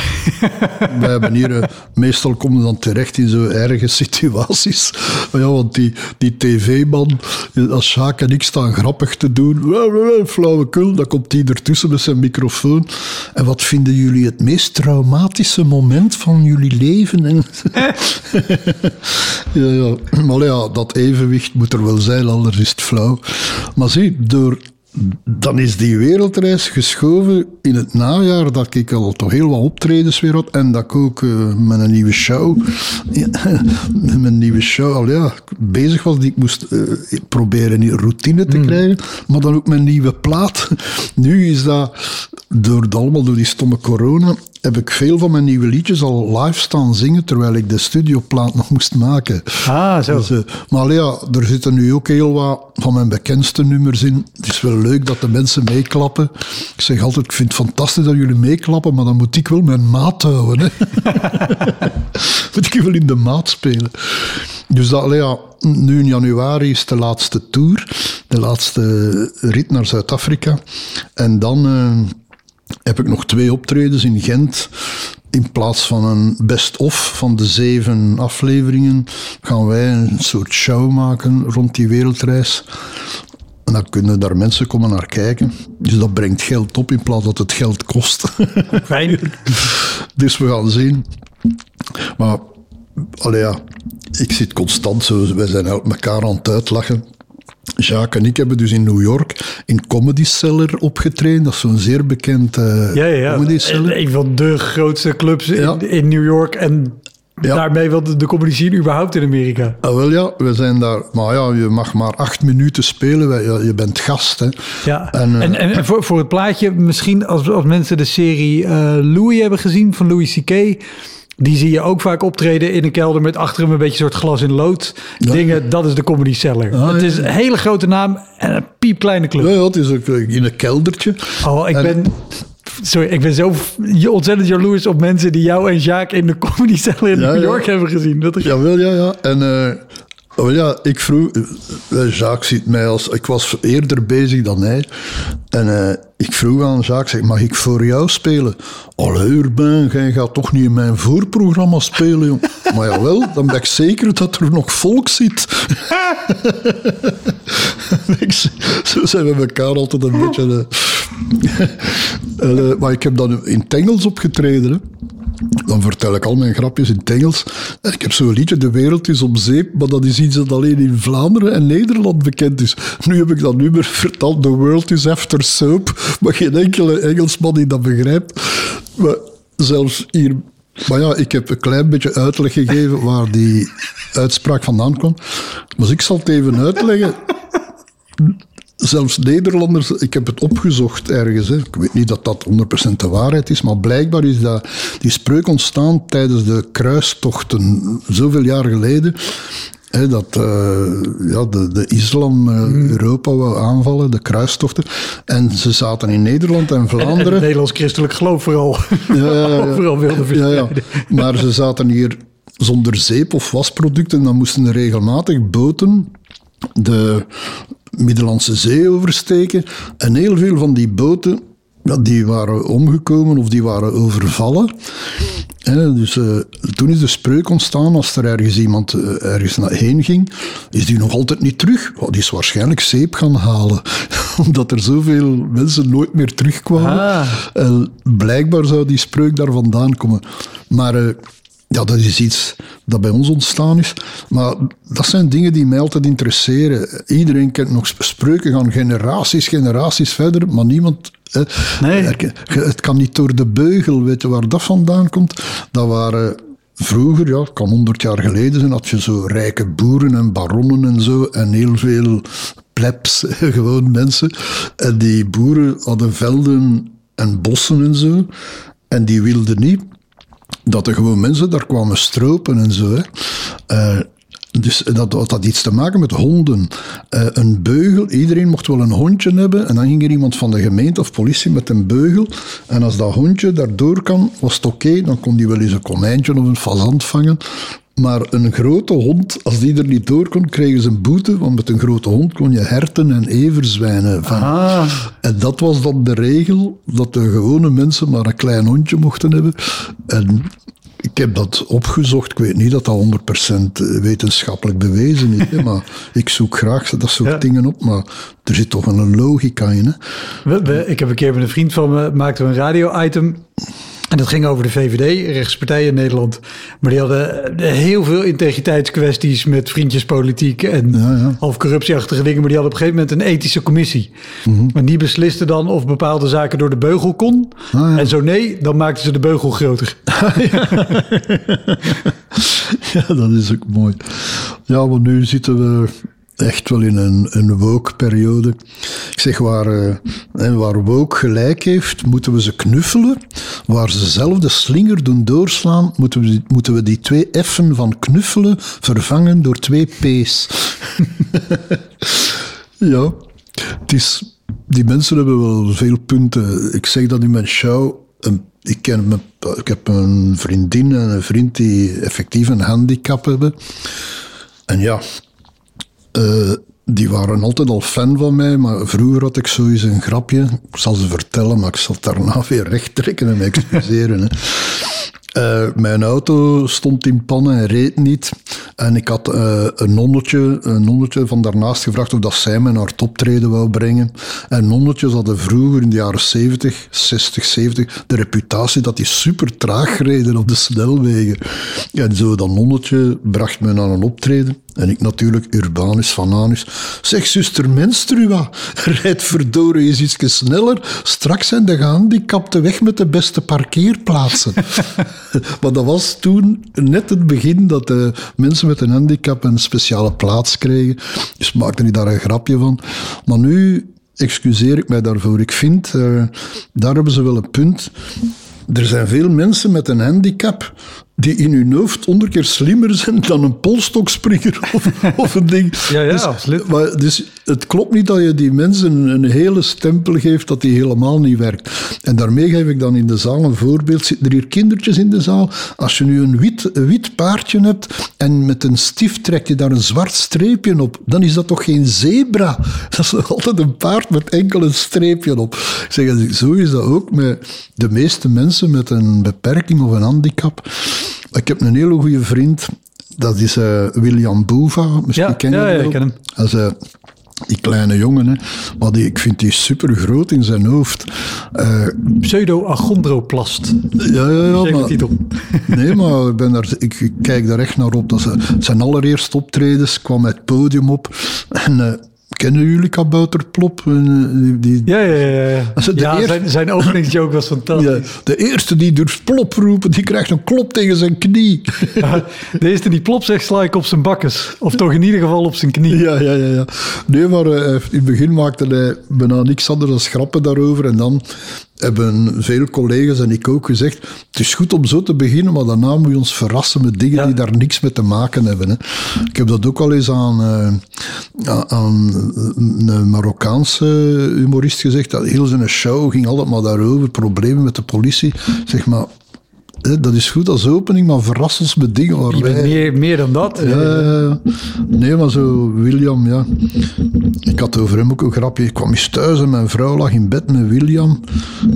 wij hebben hier, eh, meestal komen we dan terecht in zo erge situaties. Maar ja, want die, die tv-man, eh, als Sjaak en ik staan grappig te doen, flauwekul, dan komt die ertussen met zijn microfoon. En wat vinden jullie het meest traumatische moment van jullie leven? En ja, ja. Maar ja, dat evenwicht moet er wel zijn, anders is het flauw. Maar zie, door, dan is die wereldreis geschoven in het najaar dat ik al toch heel wat optredens weer had en dat ik ook eh, met een nieuwe show, met mijn nieuwe show al ja, bezig was die ik moest eh, proberen in routine te krijgen, maar dan ook mijn nieuwe plaat. Nu is dat door, allemaal door die stomme corona heb ik veel van mijn nieuwe liedjes al live staan zingen terwijl ik de studioplaat nog moest maken. Ah, zo. Dus, eh, maar ja, er zitten nu ook heel wat van mijn bekendste nummers in. Het is wel leuk dat de mensen meeklappen. Ik zeg altijd, ik vind het fantastisch dat jullie meeklappen, maar dan moet ik wel mijn maat houden. Hè. moet ik wel in de maat spelen. Dus dat, ja, nu in januari is de laatste tour, de laatste rit naar Zuid-Afrika. En dan... eh, heb ik nog twee optredens in Gent. In plaats van een best-of van de zeven afleveringen, gaan wij een soort show maken rond die wereldreis. En dan kunnen daar mensen komen naar kijken. Dus dat brengt geld op in plaats dat het geld kost. Fijn. dus we gaan zien. Maar, allee ja, ik zit constant zo. Wij zijn elkaar aan het uitlachen. Jacques en ik hebben dus in New York in Comedy Cellar opgetreden. Dat is zo'n zeer bekend eh, Ja, ja. Comedy Cellar. Een van de grootste clubs in, Ja. in New York en Ja. daarmee wel de, de comedy scene überhaupt in Amerika. Ah, wel ja, we zijn daar. Maar ja, je mag maar acht minuten spelen. Je bent gast, hè. Ja. En, En, eh, en, en voor, voor het plaatje, misschien als, als mensen de serie eh, Louis hebben gezien van Louis C.K., die zie je ook vaak optreden in een kelder met achter hem een beetje een soort glas in lood. Dingen, dat is de Comedy Cellar. Ah, het ja. is een hele grote naam en een piepkleine club. Ja, ja, het is ook eh, in een keldertje. Oh, ik En- ben... Sorry, ik ben zo ontzettend jaloers op mensen die jou en Jacques in de Comedy Cellar in Ja, New ja. York hebben gezien. Dat is... Jawel, ja, ja. En eh, wel ja, ik vroeg... eh, Jacques ziet mij als... Ik was eerder bezig dan hij. En eh, ik vroeg aan Jacques, zeg, mag ik voor jou spelen? Allee, Urbain, jij gaat toch niet in mijn voorprogramma spelen, jong. Maar jawel, dan ben ik zeker dat er nog volk zit. Zo zijn we elkaar altijd een beetje... eh, eh, maar ik heb dan in het Engels opgetreden, hè. Dan vertel ik al mijn grapjes in het Engels. En ik heb zo'n liedje, De wereld is om zeep, maar dat is iets dat alleen in Vlaanderen en Nederland bekend is. Nu heb ik dat nummer verteld, The world is after soap, maar geen enkele Engelsman die dat begrijpt. Maar zelfs hier... Maar ja, ik heb een klein beetje uitleg gegeven waar die uitspraak vandaan kwam. Maar ik zal het even uitleggen zelfs Nederlanders, ik heb het opgezocht ergens, hè. ik weet niet dat dat 100% de waarheid is, maar blijkbaar is dat, die spreuk ontstaan tijdens de kruistochten, zoveel jaar geleden. Hè, dat eh, ja, de, de islam eh, Europa wou aanvallen, de kruistochten. En ze zaten in Nederland en En, en Vlaanderen. het Nederlands christelijk geloof vooral. Ja, ja, ja. Overal wilde ja, verspreiden. ja. Maar ze zaten hier zonder zeep of wasproducten. Dan moesten er regelmatig boten de Middellandse Zee oversteken. En heel veel van die boten ja, die waren omgekomen of die waren overvallen. Hè, dus eh, toen is de spreuk ontstaan als er ergens iemand eh, ergens naar heen ging, is die nog altijd niet terug. Oh, die is waarschijnlijk zeep gaan halen, omdat er zoveel mensen nooit meer terugkwamen. Ah. En blijkbaar zou die spreuk daar vandaan komen. Maar eh, ja, dat is iets dat bij ons ontstaan is. Maar dat zijn dingen die mij altijd interesseren. Iedereen kent nog sp- spreuken, gaan generaties, generaties verder, maar niemand... Nee. het kan niet door de beugel, weet je waar dat vandaan komt? Dat waren... Vroeger, ja, het kan honderd jaar geleden zijn, had je zo rijke boeren en baronnen en zo, en heel veel plebs, gewoon mensen. En die boeren hadden velden en bossen en zo, en die wilden niet dat er gewoon mensen daar kwamen stropen en zo. Hè. Eh, Dus dat had dat iets te maken met honden. Eh, een beugel, iedereen mocht wel een hondje hebben. En dan ging er iemand van de gemeente of politie met een beugel. En als dat hondje daardoor kan, was het oké. Dan kon die wel eens een konijntje of een fazant vangen. Maar een grote hond, als die er niet door kon, kregen ze een boete. Want met een grote hond kon je herten en everzwijnen vangen. Ah. En dat was dan de regel, dat de gewone mensen maar een klein hondje mochten hebben. En ik heb dat opgezocht. Ik weet niet dat dat 100% wetenschappelijk bewezen is. hè, maar ik zoek graag dat soort Ja. dingen op. Maar er zit toch een logica in. Hè? Ik heb een keer met een vriend van me maakten we een radio-item. En dat ging over de VVD, rechtspartij in Nederland. Maar die hadden eh, heel veel integriteitskwesties met vriendjespolitiek en Ja, ja. half corruptieachtige dingen. Maar die hadden op een gegeven moment een ethische commissie. Mhm. En die besliste dan of bepaalde zaken door de beugel kon. Ah, ja. En zo nee, dan maakten ze de beugel groter. Ja, dat is ook mooi. Ja, maar nu zitten we echt wel in een, een woke-periode. Ik zeg, waar, eh, hè, waar woke gelijk heeft, moeten we ze knuffelen. Waar ze zelf de slinger doen doorslaan, moeten we, die- moeten we die twee F'en van knuffelen vervangen door twee P's. ja, het is, die mensen hebben wel veel punten. Ik zeg dat in mijn show. Een- Ik, ken ik heb een vriendin en een vriend die effectief een handicap hebben. En ja, eh, die waren altijd al fan van mij, maar vroeger had ik sowieso een grapje. Ik zal ze vertellen, maar ik zal het daarna weer recht trekken en me excuseren. hè. Eh, mijn auto stond in pannen en reed niet. En ik had eh, een, nonnetje, een nonnetje van daarnaast gevraagd of dat zij me naar het optreden wou brengen. En nonnetjes hadden vroeger in de jaren 70, 60, 70 de reputatie dat die super traag reden op de snelwegen. En zo dat nonnetje bracht me naar een optreden. En ik natuurlijk, urbanus van anus. Zeg, zuster Menstrua, rijd verdorie eens iets sneller. Straks zijn de gehandicapten weg met de beste parkeerplaatsen. maar dat was toen net het begin dat de mensen met een handicap een speciale plaats kregen. Dus maakte ik daar een grapje van. Maar nu excuseer ik mij daarvoor. Ik vind, eh, daar hebben ze wel een punt. Er zijn veel mensen met een handicap die in hun hoofd honderd keer slimmer zijn dan een polstokspringer of, of een ding. Ja, ja, dus, absoluut. Maar, dus het klopt niet dat je die mensen een hele stempel geeft dat die helemaal niet werkt. En daarmee geef ik dan in de zaal een voorbeeld. Zitten er hier kindertjes in de zaal? Als je nu een wit, een wit paardje hebt en met een stift trek je daar een zwart streepje op, dan is dat toch geen zebra? Dat is nog altijd een paard met enkel een streepje op. Ik zeg, zo is dat ook met de meeste mensen met een beperking of een handicap. Ik heb een hele goede vriend, dat is eh, William Boeva. Misschien Ja, ken je ja, hem ja, ik ken hem. Dat is, eh, die kleine jongen, hè. maar die, ik vind die super groot in zijn hoofd. Eh, Pseudo-achondroplast. ja, ja, ja. Maar, titel. nee, maar ik, ben daar, ik, ik kijk daar echt naar op. Dat ze, zijn allereerste optredens kwam het podium op. En kennen jullie Kabouter Plop? Eh, Die, Ja, ja, ja. ja. eerste- zijn, zijn openingsjoke was fantastisch. ja, de eerste die durft plop roepen, die krijgt een klop tegen zijn knie. De eerste die plop zegt, sla ik op zijn bakkes. Of toch in ieder geval op zijn knie. Ja, ja, ja. ja. Nee, maar eh, in het begin maakte hij bijna niks anders dan schrappen daarover. En dan hebben veel collega's en ik ook gezegd, het is goed om zo te beginnen, maar daarna moet je ons verrassen met dingen Ja. die daar niks mee te maken hebben. Hè. Ik heb dat ook al eens aan, eh, aan- een Marokkaanse humorist gezegd. Dat heel zijn show ging altijd maar daarover, problemen met de politie. Zeg maar, dat is goed als opening, maar verras ons met dingen waar wij... meer, meer dan dat. Ja, nee, maar zo, William, ja. Ik had over hem ook een grapje. Ik kwam eens thuis en mijn vrouw lag in bed met William.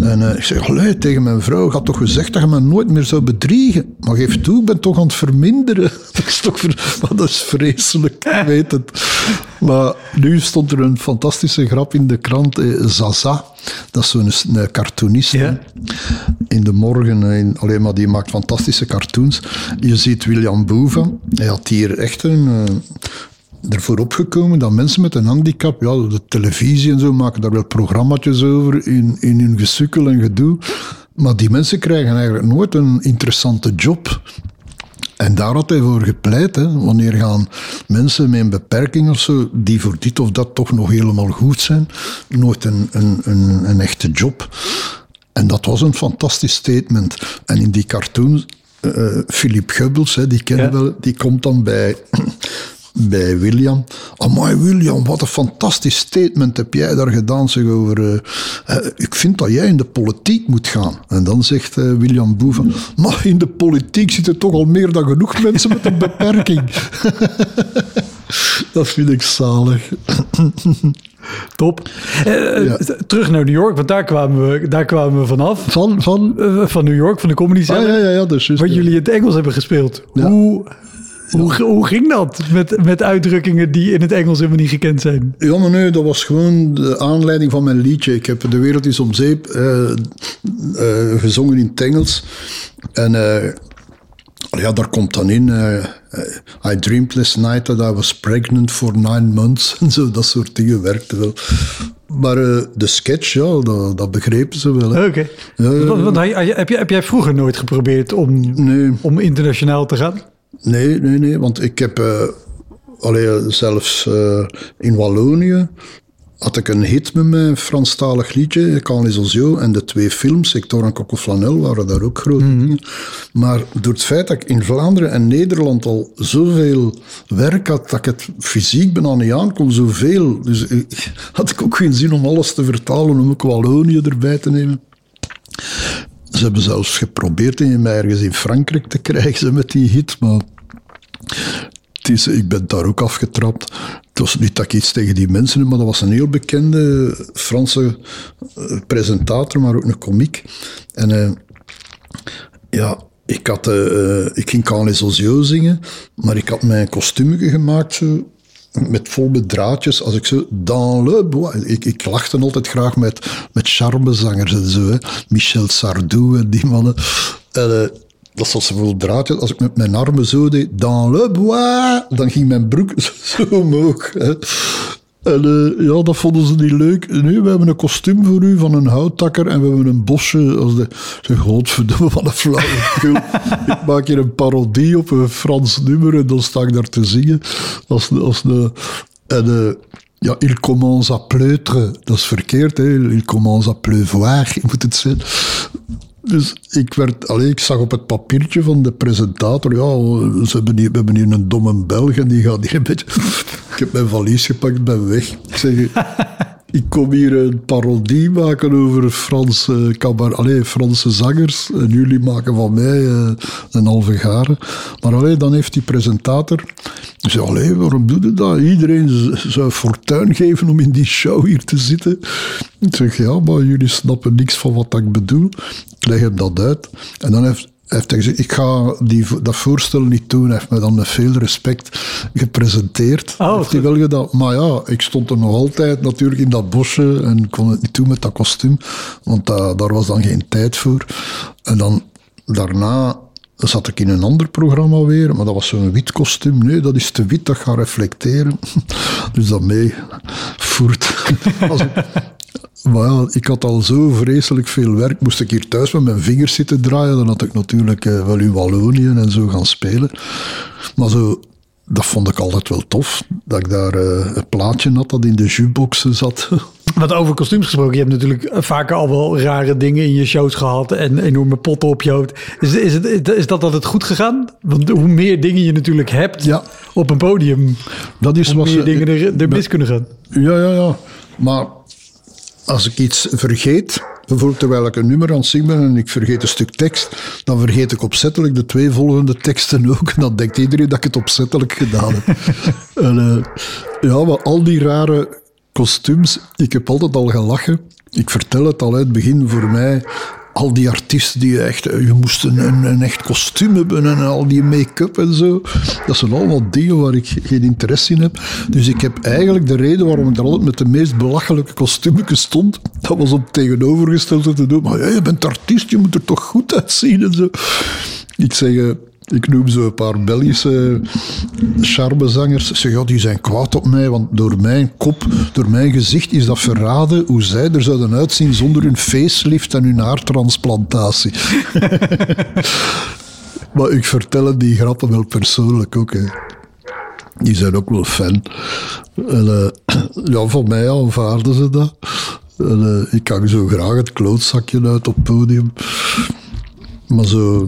En eh, ik zeg, tegen mijn vrouw, ik had toch gezegd dat je me nooit meer zou bedriegen. Maar geef toe, ik ben toch aan het verminderen. dat is toch ver... maar dat is vreselijk, ik weet het. Maar nu stond er een fantastische grap in de krant, eh, Zaza. Dat is zo'n een cartoonist. Ja. In de morgen, eh, in, alleen maar die maakt fantastische cartoons. Je ziet William Boeven, hij had hier echt een, eh, ervoor opgekomen dat mensen met een handicap, ja, de televisie en zo maken daar wel programma's over in, in hun gesukkel en gedoe. Maar die mensen krijgen eigenlijk nooit een interessante job. En daar had hij voor gepleit. Hè. Wanneer gaan mensen met een beperking of zo, die voor dit of dat toch nog helemaal goed zijn, nooit een, een, een, een echte job. En dat was een fantastisch statement. En in die cartoon eh, Philippe Goebbels, hè, die kennen Ja. wel, die komt dan bij, bij William. Amai William, wat een fantastisch statement heb jij daar gedaan zeg, over... eh, eh, ik vind dat jij in de politiek moet gaan. En dan zegt eh, William Boeven, maar in de politiek zitten toch al meer dan genoeg mensen met een beperking. dat vind ik zalig. Top. Eh, Ja. Terug naar New York, want daar kwamen we, daar kwamen we vanaf. Van, van... Van New York, van de Comedy Ah, ja, ja, ja, juist, Waar jullie in het Engels hebben gespeeld. Ja. Hoe, hoe, hoe ging dat met, met uitdrukkingen die in het Engels helemaal niet gekend zijn? Ja, maar nee, dat was gewoon de aanleiding van mijn liedje. Ik heb De Wereld is om Zeep eh, eh, gezongen in het Engels. En eh, ja, daar komt dan in... I dreamed last night that I was pregnant for nine months. En zo, dat soort dingen werkte wel. Maar de sketch, ja, dat, dat begrepen ze wel. Oké. Want hij- heb, jij, heb jij vroeger nooit geprobeerd om, Nee. om internationaal te gaan? Nee, nee, nee, want ik heb eh, allee, zelfs eh, in Wallonië had ik een hit met mijn Franstalig liedje, Oiseaux, en de twee films, Hector en Coco Flanel, waren daar ook grote dingen. Maar door het feit dat ik in Vlaanderen en Nederland al zoveel werk had, dat ik het fysiek bijna niet aan kon, zoveel. Dus ik, had ik ook geen zin om alles te vertalen, om ook Wallonië erbij te nemen. Ze hebben zelfs geprobeerd in mij ergens in Frankrijk te krijgen met die hit, maar het is, ik ben daar ook afgetrapt. Het was niet dat ik iets tegen die mensen heb, maar dat was een heel bekende Franse eh, presentator, maar ook een komiek. En eh, ja, ik, had, eh, ik ging les Oiseaux zingen, maar ik had mijn kostuumje gemaakt met vol met draadjes. Als ik zo dans le bois... Ik, ik lachte altijd graag met, met charmezangers en zo. Michel Sardou en die mannen. En, eh, dat was vol draadjes. Als ik met mijn armen zo deed, dans le bois, dan ging mijn broek zo omhoog. Hè. En eh, ja, dat vonden ze niet leuk. Nee, we hebben een kostuum voor u van een houttakker en we hebben een bosje. Als de, zeg, godverdomme, wat een flauwekul. ik maak hier een parodie op een Frans nummer en dan sta ik daar te zingen. Als, als de, en eh, ja, il commence à pleutren. Dat is verkeerd, hè. Il commence à pleuvoir, moet het zijn. Dus ik, werd, allee, ik zag op het papiertje van de presentator, ja, ze hebben hier, we hebben hier een domme Belg en die gaat hier een beetje... Ik heb mijn valies gepakt, ben weg. Ik zeg, ik kom hier een parodie maken over Franse, cabaret, allee, Franse zangers en jullie maken van mij eh, een halve garen. Maar allee, dan heeft die presentator... Ik zei, allee, waarom doe je dat? Iedereen zou fortuin geven om in die show hier te zitten. Ik zeg, ja, maar jullie snappen niks van wat ik bedoel. Ik leg hem dat uit. En dan heeft, heeft hij gezegd, ik ga die, dat voorstel niet doen. Hij heeft me dan met veel respect gepresenteerd. Oh, heeft hij wel gedaan. Maar ja, ik stond er nog altijd natuurlijk in dat bosje en kon het niet doen met dat kostuum. Want da- daar was dan geen tijd voor. En dan daarna zat ik in een ander programma weer, maar dat was zo'n wit kostuum. Nee, dat is te wit, dat gaat reflecteren. Dus dat mee voert. Als ik- maar ja, ik had al zo vreselijk veel werk. Moest ik hier thuis met mijn vingers zitten draaien, dan had ik natuurlijk eh, wel in Wallonië en zo gaan spelen. Maar zo, dat vond ik altijd wel tof. Dat ik daar eh, een plaatje had dat in de jukeboxen zat. Wat over kostuums gesproken, je hebt natuurlijk vaker al wel rare dingen in je shows gehad en enorme potten op je hoofd. Is, is, het, is dat altijd goed gegaan? Want hoe meer dingen je natuurlijk hebt Ja. op een podium, Dat is hoe meer ze- dingen er, er mis kunnen gaan. Ja, ja, ja. Maar als ik iets vergeet, bijvoorbeeld terwijl ik een nummer aan het zingen ben en ik vergeet een stuk tekst, dan vergeet ik opzettelijk de twee volgende teksten ook. En dan denkt iedereen dat ik het opzettelijk gedaan heb. en, eh, ja, maar al die rare kostuums, ik heb altijd al gelachen. Ik vertel het al uit het begin voor mij. Al die artiesten die echt, eh, je moest een, een, echt kostuum hebben en al die make-up en zo. Dat zijn allemaal dingen waar ik geen interesse in heb. Dus ik heb eigenlijk de reden waarom ik er altijd met de meest belachelijke kostuumjes stond, dat was om tegenovergestelde te doen. Maar ja, je bent artiest, je moet er toch goed uitzien en zo. Ik zeg, eh, ik noem zo een paar Belgische charmezangers. Zeg, ja, die zijn kwaad op mij, want door mijn kop, door mijn gezicht is dat verraden hoe zij er zouden uitzien zonder hun facelift en hun haartransplantatie. maar ik vertel die grappen wel persoonlijk ook. Hè. Die zijn ook wel fan. En, eh, ja, van mij aanvaarden ze dat. En, eh, ik hang zo graag het klootzakje uit op het podium. Maar zo...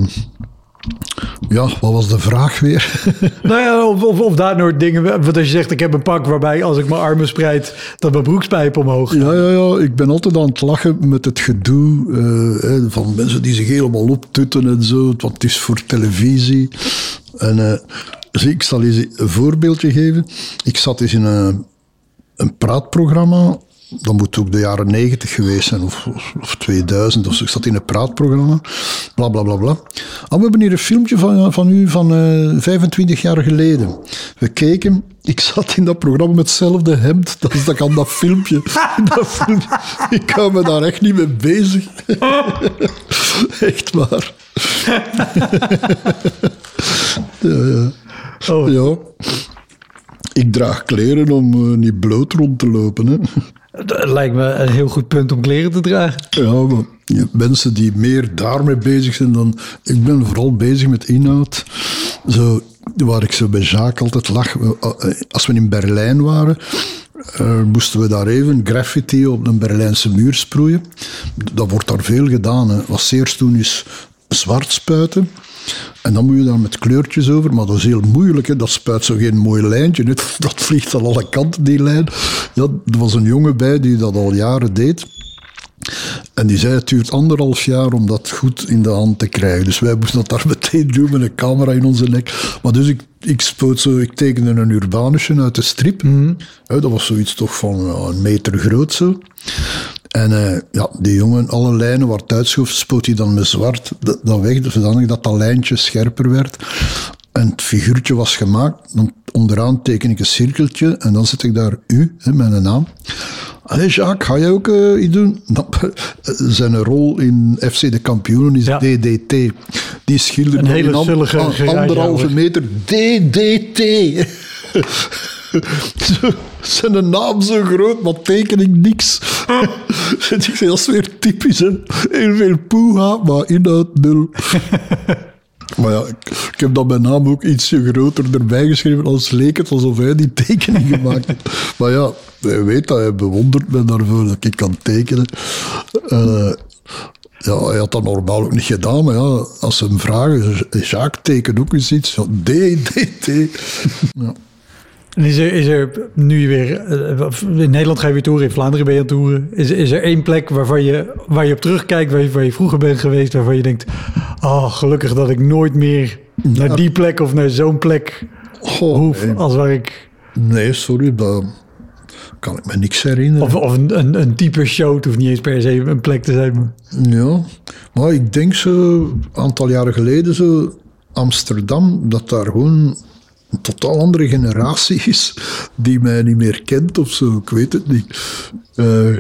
Ja, wat was de vraag weer? Nou ja, of, of, of daar nooit dingen... Want als je zegt, ik heb een pak waarbij als ik mijn armen spreid... dat mijn broekspijp omhoog gaat. Ja, ja, ja. Ik ben altijd aan het lachen met het gedoe eh, van mensen die zich helemaal optutten en zo. Want het is voor televisie. En eh, ik zal eens een voorbeeldje geven. Ik zat eens in een, een praatprogramma. Dat moet ook de jaren 90 geweest zijn, of, of, of 2000. Of zo. Ik zat in een praatprogramma. Bla bla bla bla. Ah, we hebben hier een filmpje van, van u van eh 25 jaar geleden. We keken. Ik zat in dat programma met hetzelfde hemd. Dat is dat aan dat filmpje. dat filmpje. Ik hou me daar echt niet mee bezig. echt waar. ja, ja. Oh, ja. Ik draag kleren om eh, niet bloot rond te lopen. Hè. Dat lijkt me een heel goed punt om kleren te dragen. Ja, maar mensen die meer daarmee bezig zijn dan... Ik ben vooral bezig met inhoud. Zo, waar ik zo bij Jacques altijd lach. eh, Als we in Berlijn waren, eh, moesten we daar even graffiti op een Berlijnse muur sproeien. Dat wordt daar veel gedaan. Hè. Wat ze eerst doen is zwart spuiten. En dan moet je daar met kleurtjes over, maar dat is heel moeilijk. Hè. Dat spuit zo geen mooi lijntje. hè. Dat vliegt aan alle kanten, die lijn. Ja, er was een jongen bij die dat al jaren deed. En die zei, het duurt anderhalf jaar om dat goed in de hand te krijgen. Dus wij moesten dat daar meteen doen met een camera in onze nek. Maar dus ik, ik spoot zo, ik tekende een urbanusje uit de strip. Hè, dat was zoiets toch van een meter groot zo. En eh, ja, die jongen, alle lijnen waar het uitschoof, spoot hij dan met zwart dat, dat weg, zodanig dat dat lijntje scherper werd. En het figuurtje was gemaakt. Dan onderaan teken ik een cirkeltje en dan zet ik daar u, hè, mijn naam. Allee, Jacques, ga jij ook eh, iets doen? Nou, zijn rol in FC de Kampioenen is Ja. DDT. Die schilderde Een hele an- anderhalve meter DDT. Zijn naam zo groot, maar teken ik niks. dat is weer typisch, hè. Heel veel poeha, maar inhoud nul. Maar ja, ik, heb dan mijn naam ook ietsje groter erbij geschreven, als leek het alsof hij die tekening gemaakt heeft. Maar ja, hij weet dat, hij bewondert me daarvoor dat ik kan tekenen. Eh, ja, hij had dat normaal ook niet gedaan, maar ja, als ze hem vragen, Jacques, teken ook eens iets. Ja, D, D, T. Ja. En is er, is er nu weer... eh, in Nederland ga je weer toeren, in Vlaanderen ben je aan toeren. Is, is er één plek waarvan je, waar je op terugkijkt, waar je, waar je vroeger bent geweest, waarvan je denkt... Oh, gelukkig dat ik nooit meer naar die plek of naar zo'n plek Goh, hoef. nee. Als waar ik... Nee, sorry, daar kan ik me niks herinneren. Of, of een, een, een type show, het hoeft niet eens per se een plek te zijn. Ja, maar ik denk zo, een aantal jaren geleden zo, Amsterdam, dat daar gewoon een totaal andere generatie is die mij niet meer kent of zo, ik weet het niet. Eh,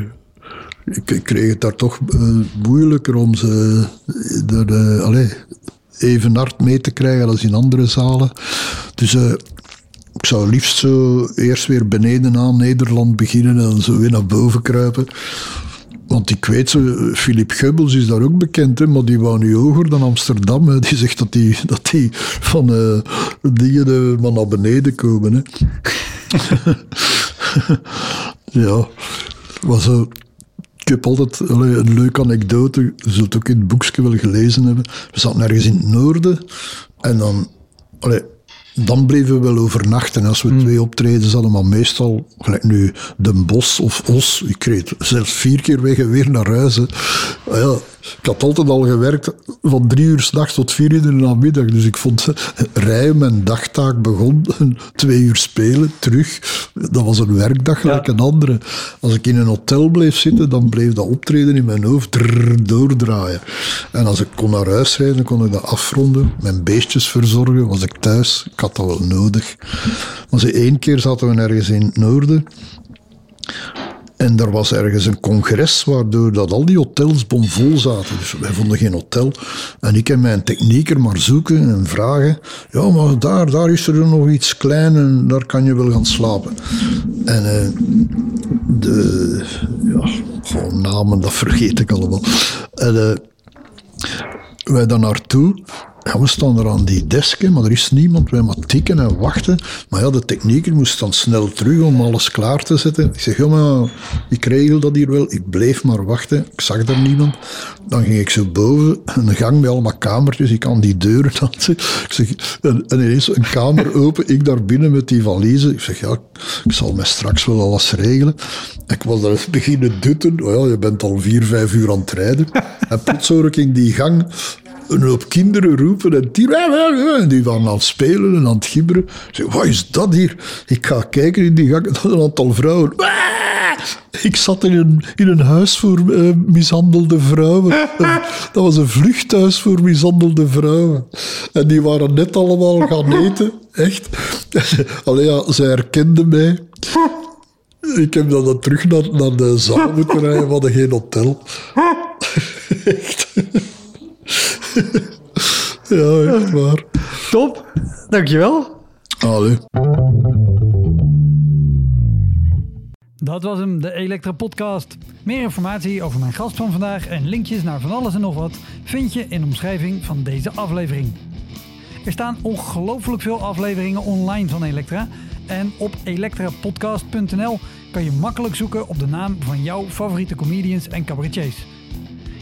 ik, kreeg het daar toch eh, moeilijker om ze eh, allee, even hard mee te krijgen als in andere zalen. Dus ik zou liefst zo eerst weer beneden aan Nederland beginnen en zo weer naar boven kruipen. Want ik weet zo, Philip Geubels is daar ook bekend, hè, maar die wou nu hoger dan Amsterdam. Die zegt dat die, dat die van eh, dingen eh, maar naar beneden komen. Hè. ja, maar zo, ik heb altijd een leuke anekdote, je zult ook in het boekje wel gelezen hebben. We zaten ergens in het noorden en dan... Allee, dan bleven we wel overnachten. Als we twee optredens hadden, maar meestal, gelijk nu Den Bos of Os, ik reed zelfs vier keer weg en weer naar huis. Maar ja, ik had altijd al gewerkt van drie uur s'nachts tot vier uur in de namiddag. Dus ik vond rijden mijn dagtaak begon, twee uur spelen, terug. Dat was een werkdag gelijk Ja. een andere. Als ik in een hotel bleef zitten, dan bleef dat optreden in mijn hoofd drrr, doordraaien. En als ik kon naar huis rijden, kon ik dat afronden, mijn beestjes verzorgen, was ik thuis. Ik had dat wel nodig. Maar ze één keer zaten we ergens in het noorden. En er was ergens een congres waardoor dat al die hotels bomvol zaten. Dus wij vonden geen hotel. En ik en mijn technieker maar zoeken en vragen. Ja, maar daar, daar is er nog iets klein en daar kan je wel gaan slapen. En eh, de... Ja, gewoon namen, dat vergeet ik allemaal. En eh, wij daar naartoe. We staan er aan die desken, maar er is niemand. Wij maar tikken en wachten. Maar ja, de technieker moest dan snel terug om alles klaar te zetten. Ik zeg, ja, maar ik regel dat hier wel. Ik bleef maar wachten. Ik zag er niemand. Dan ging ik zo boven, een gang met allemaal kamertjes. Ik aan die deuren dansen. Ik zeg, en, en ineens een kamer open. Ik daar binnen met die valiezen. Ik zeg, ja, ik zal mij straks wel alles regelen. Ik was daar beginnen dutten. Oh ja, je bent al vier, vijf uur aan het rijden. En plots hoor ik in die gang een hoop kinderen roepen en die, die waren aan het spelen en aan het gibberen. Zeg, wat is dat hier? Ik ga kijken in die gang, dat een aantal vrouwen. Ik zat in een, in een huis voor uh, mishandelde vrouwen. Dat was een vluchthuis voor mishandelde vrouwen. En die waren net allemaal gaan eten, echt. Allee, ja, zij herkenden mij. Ik heb dan terug naar, naar de zaal moeten rijden, we hadden geen hotel. Echt. ja, echt waar. Top, dankjewel. Allee. Dat was hem, de Elektra Podcast. Meer informatie over mijn gast van vandaag en linkjes naar van alles en nog wat vind je in de omschrijving van deze aflevering. Er staan ongelooflijk veel afleveringen online van Elektra. En op elektrapodcast.nl kan je makkelijk zoeken op de naam van jouw favoriete comedians en cabaretiers.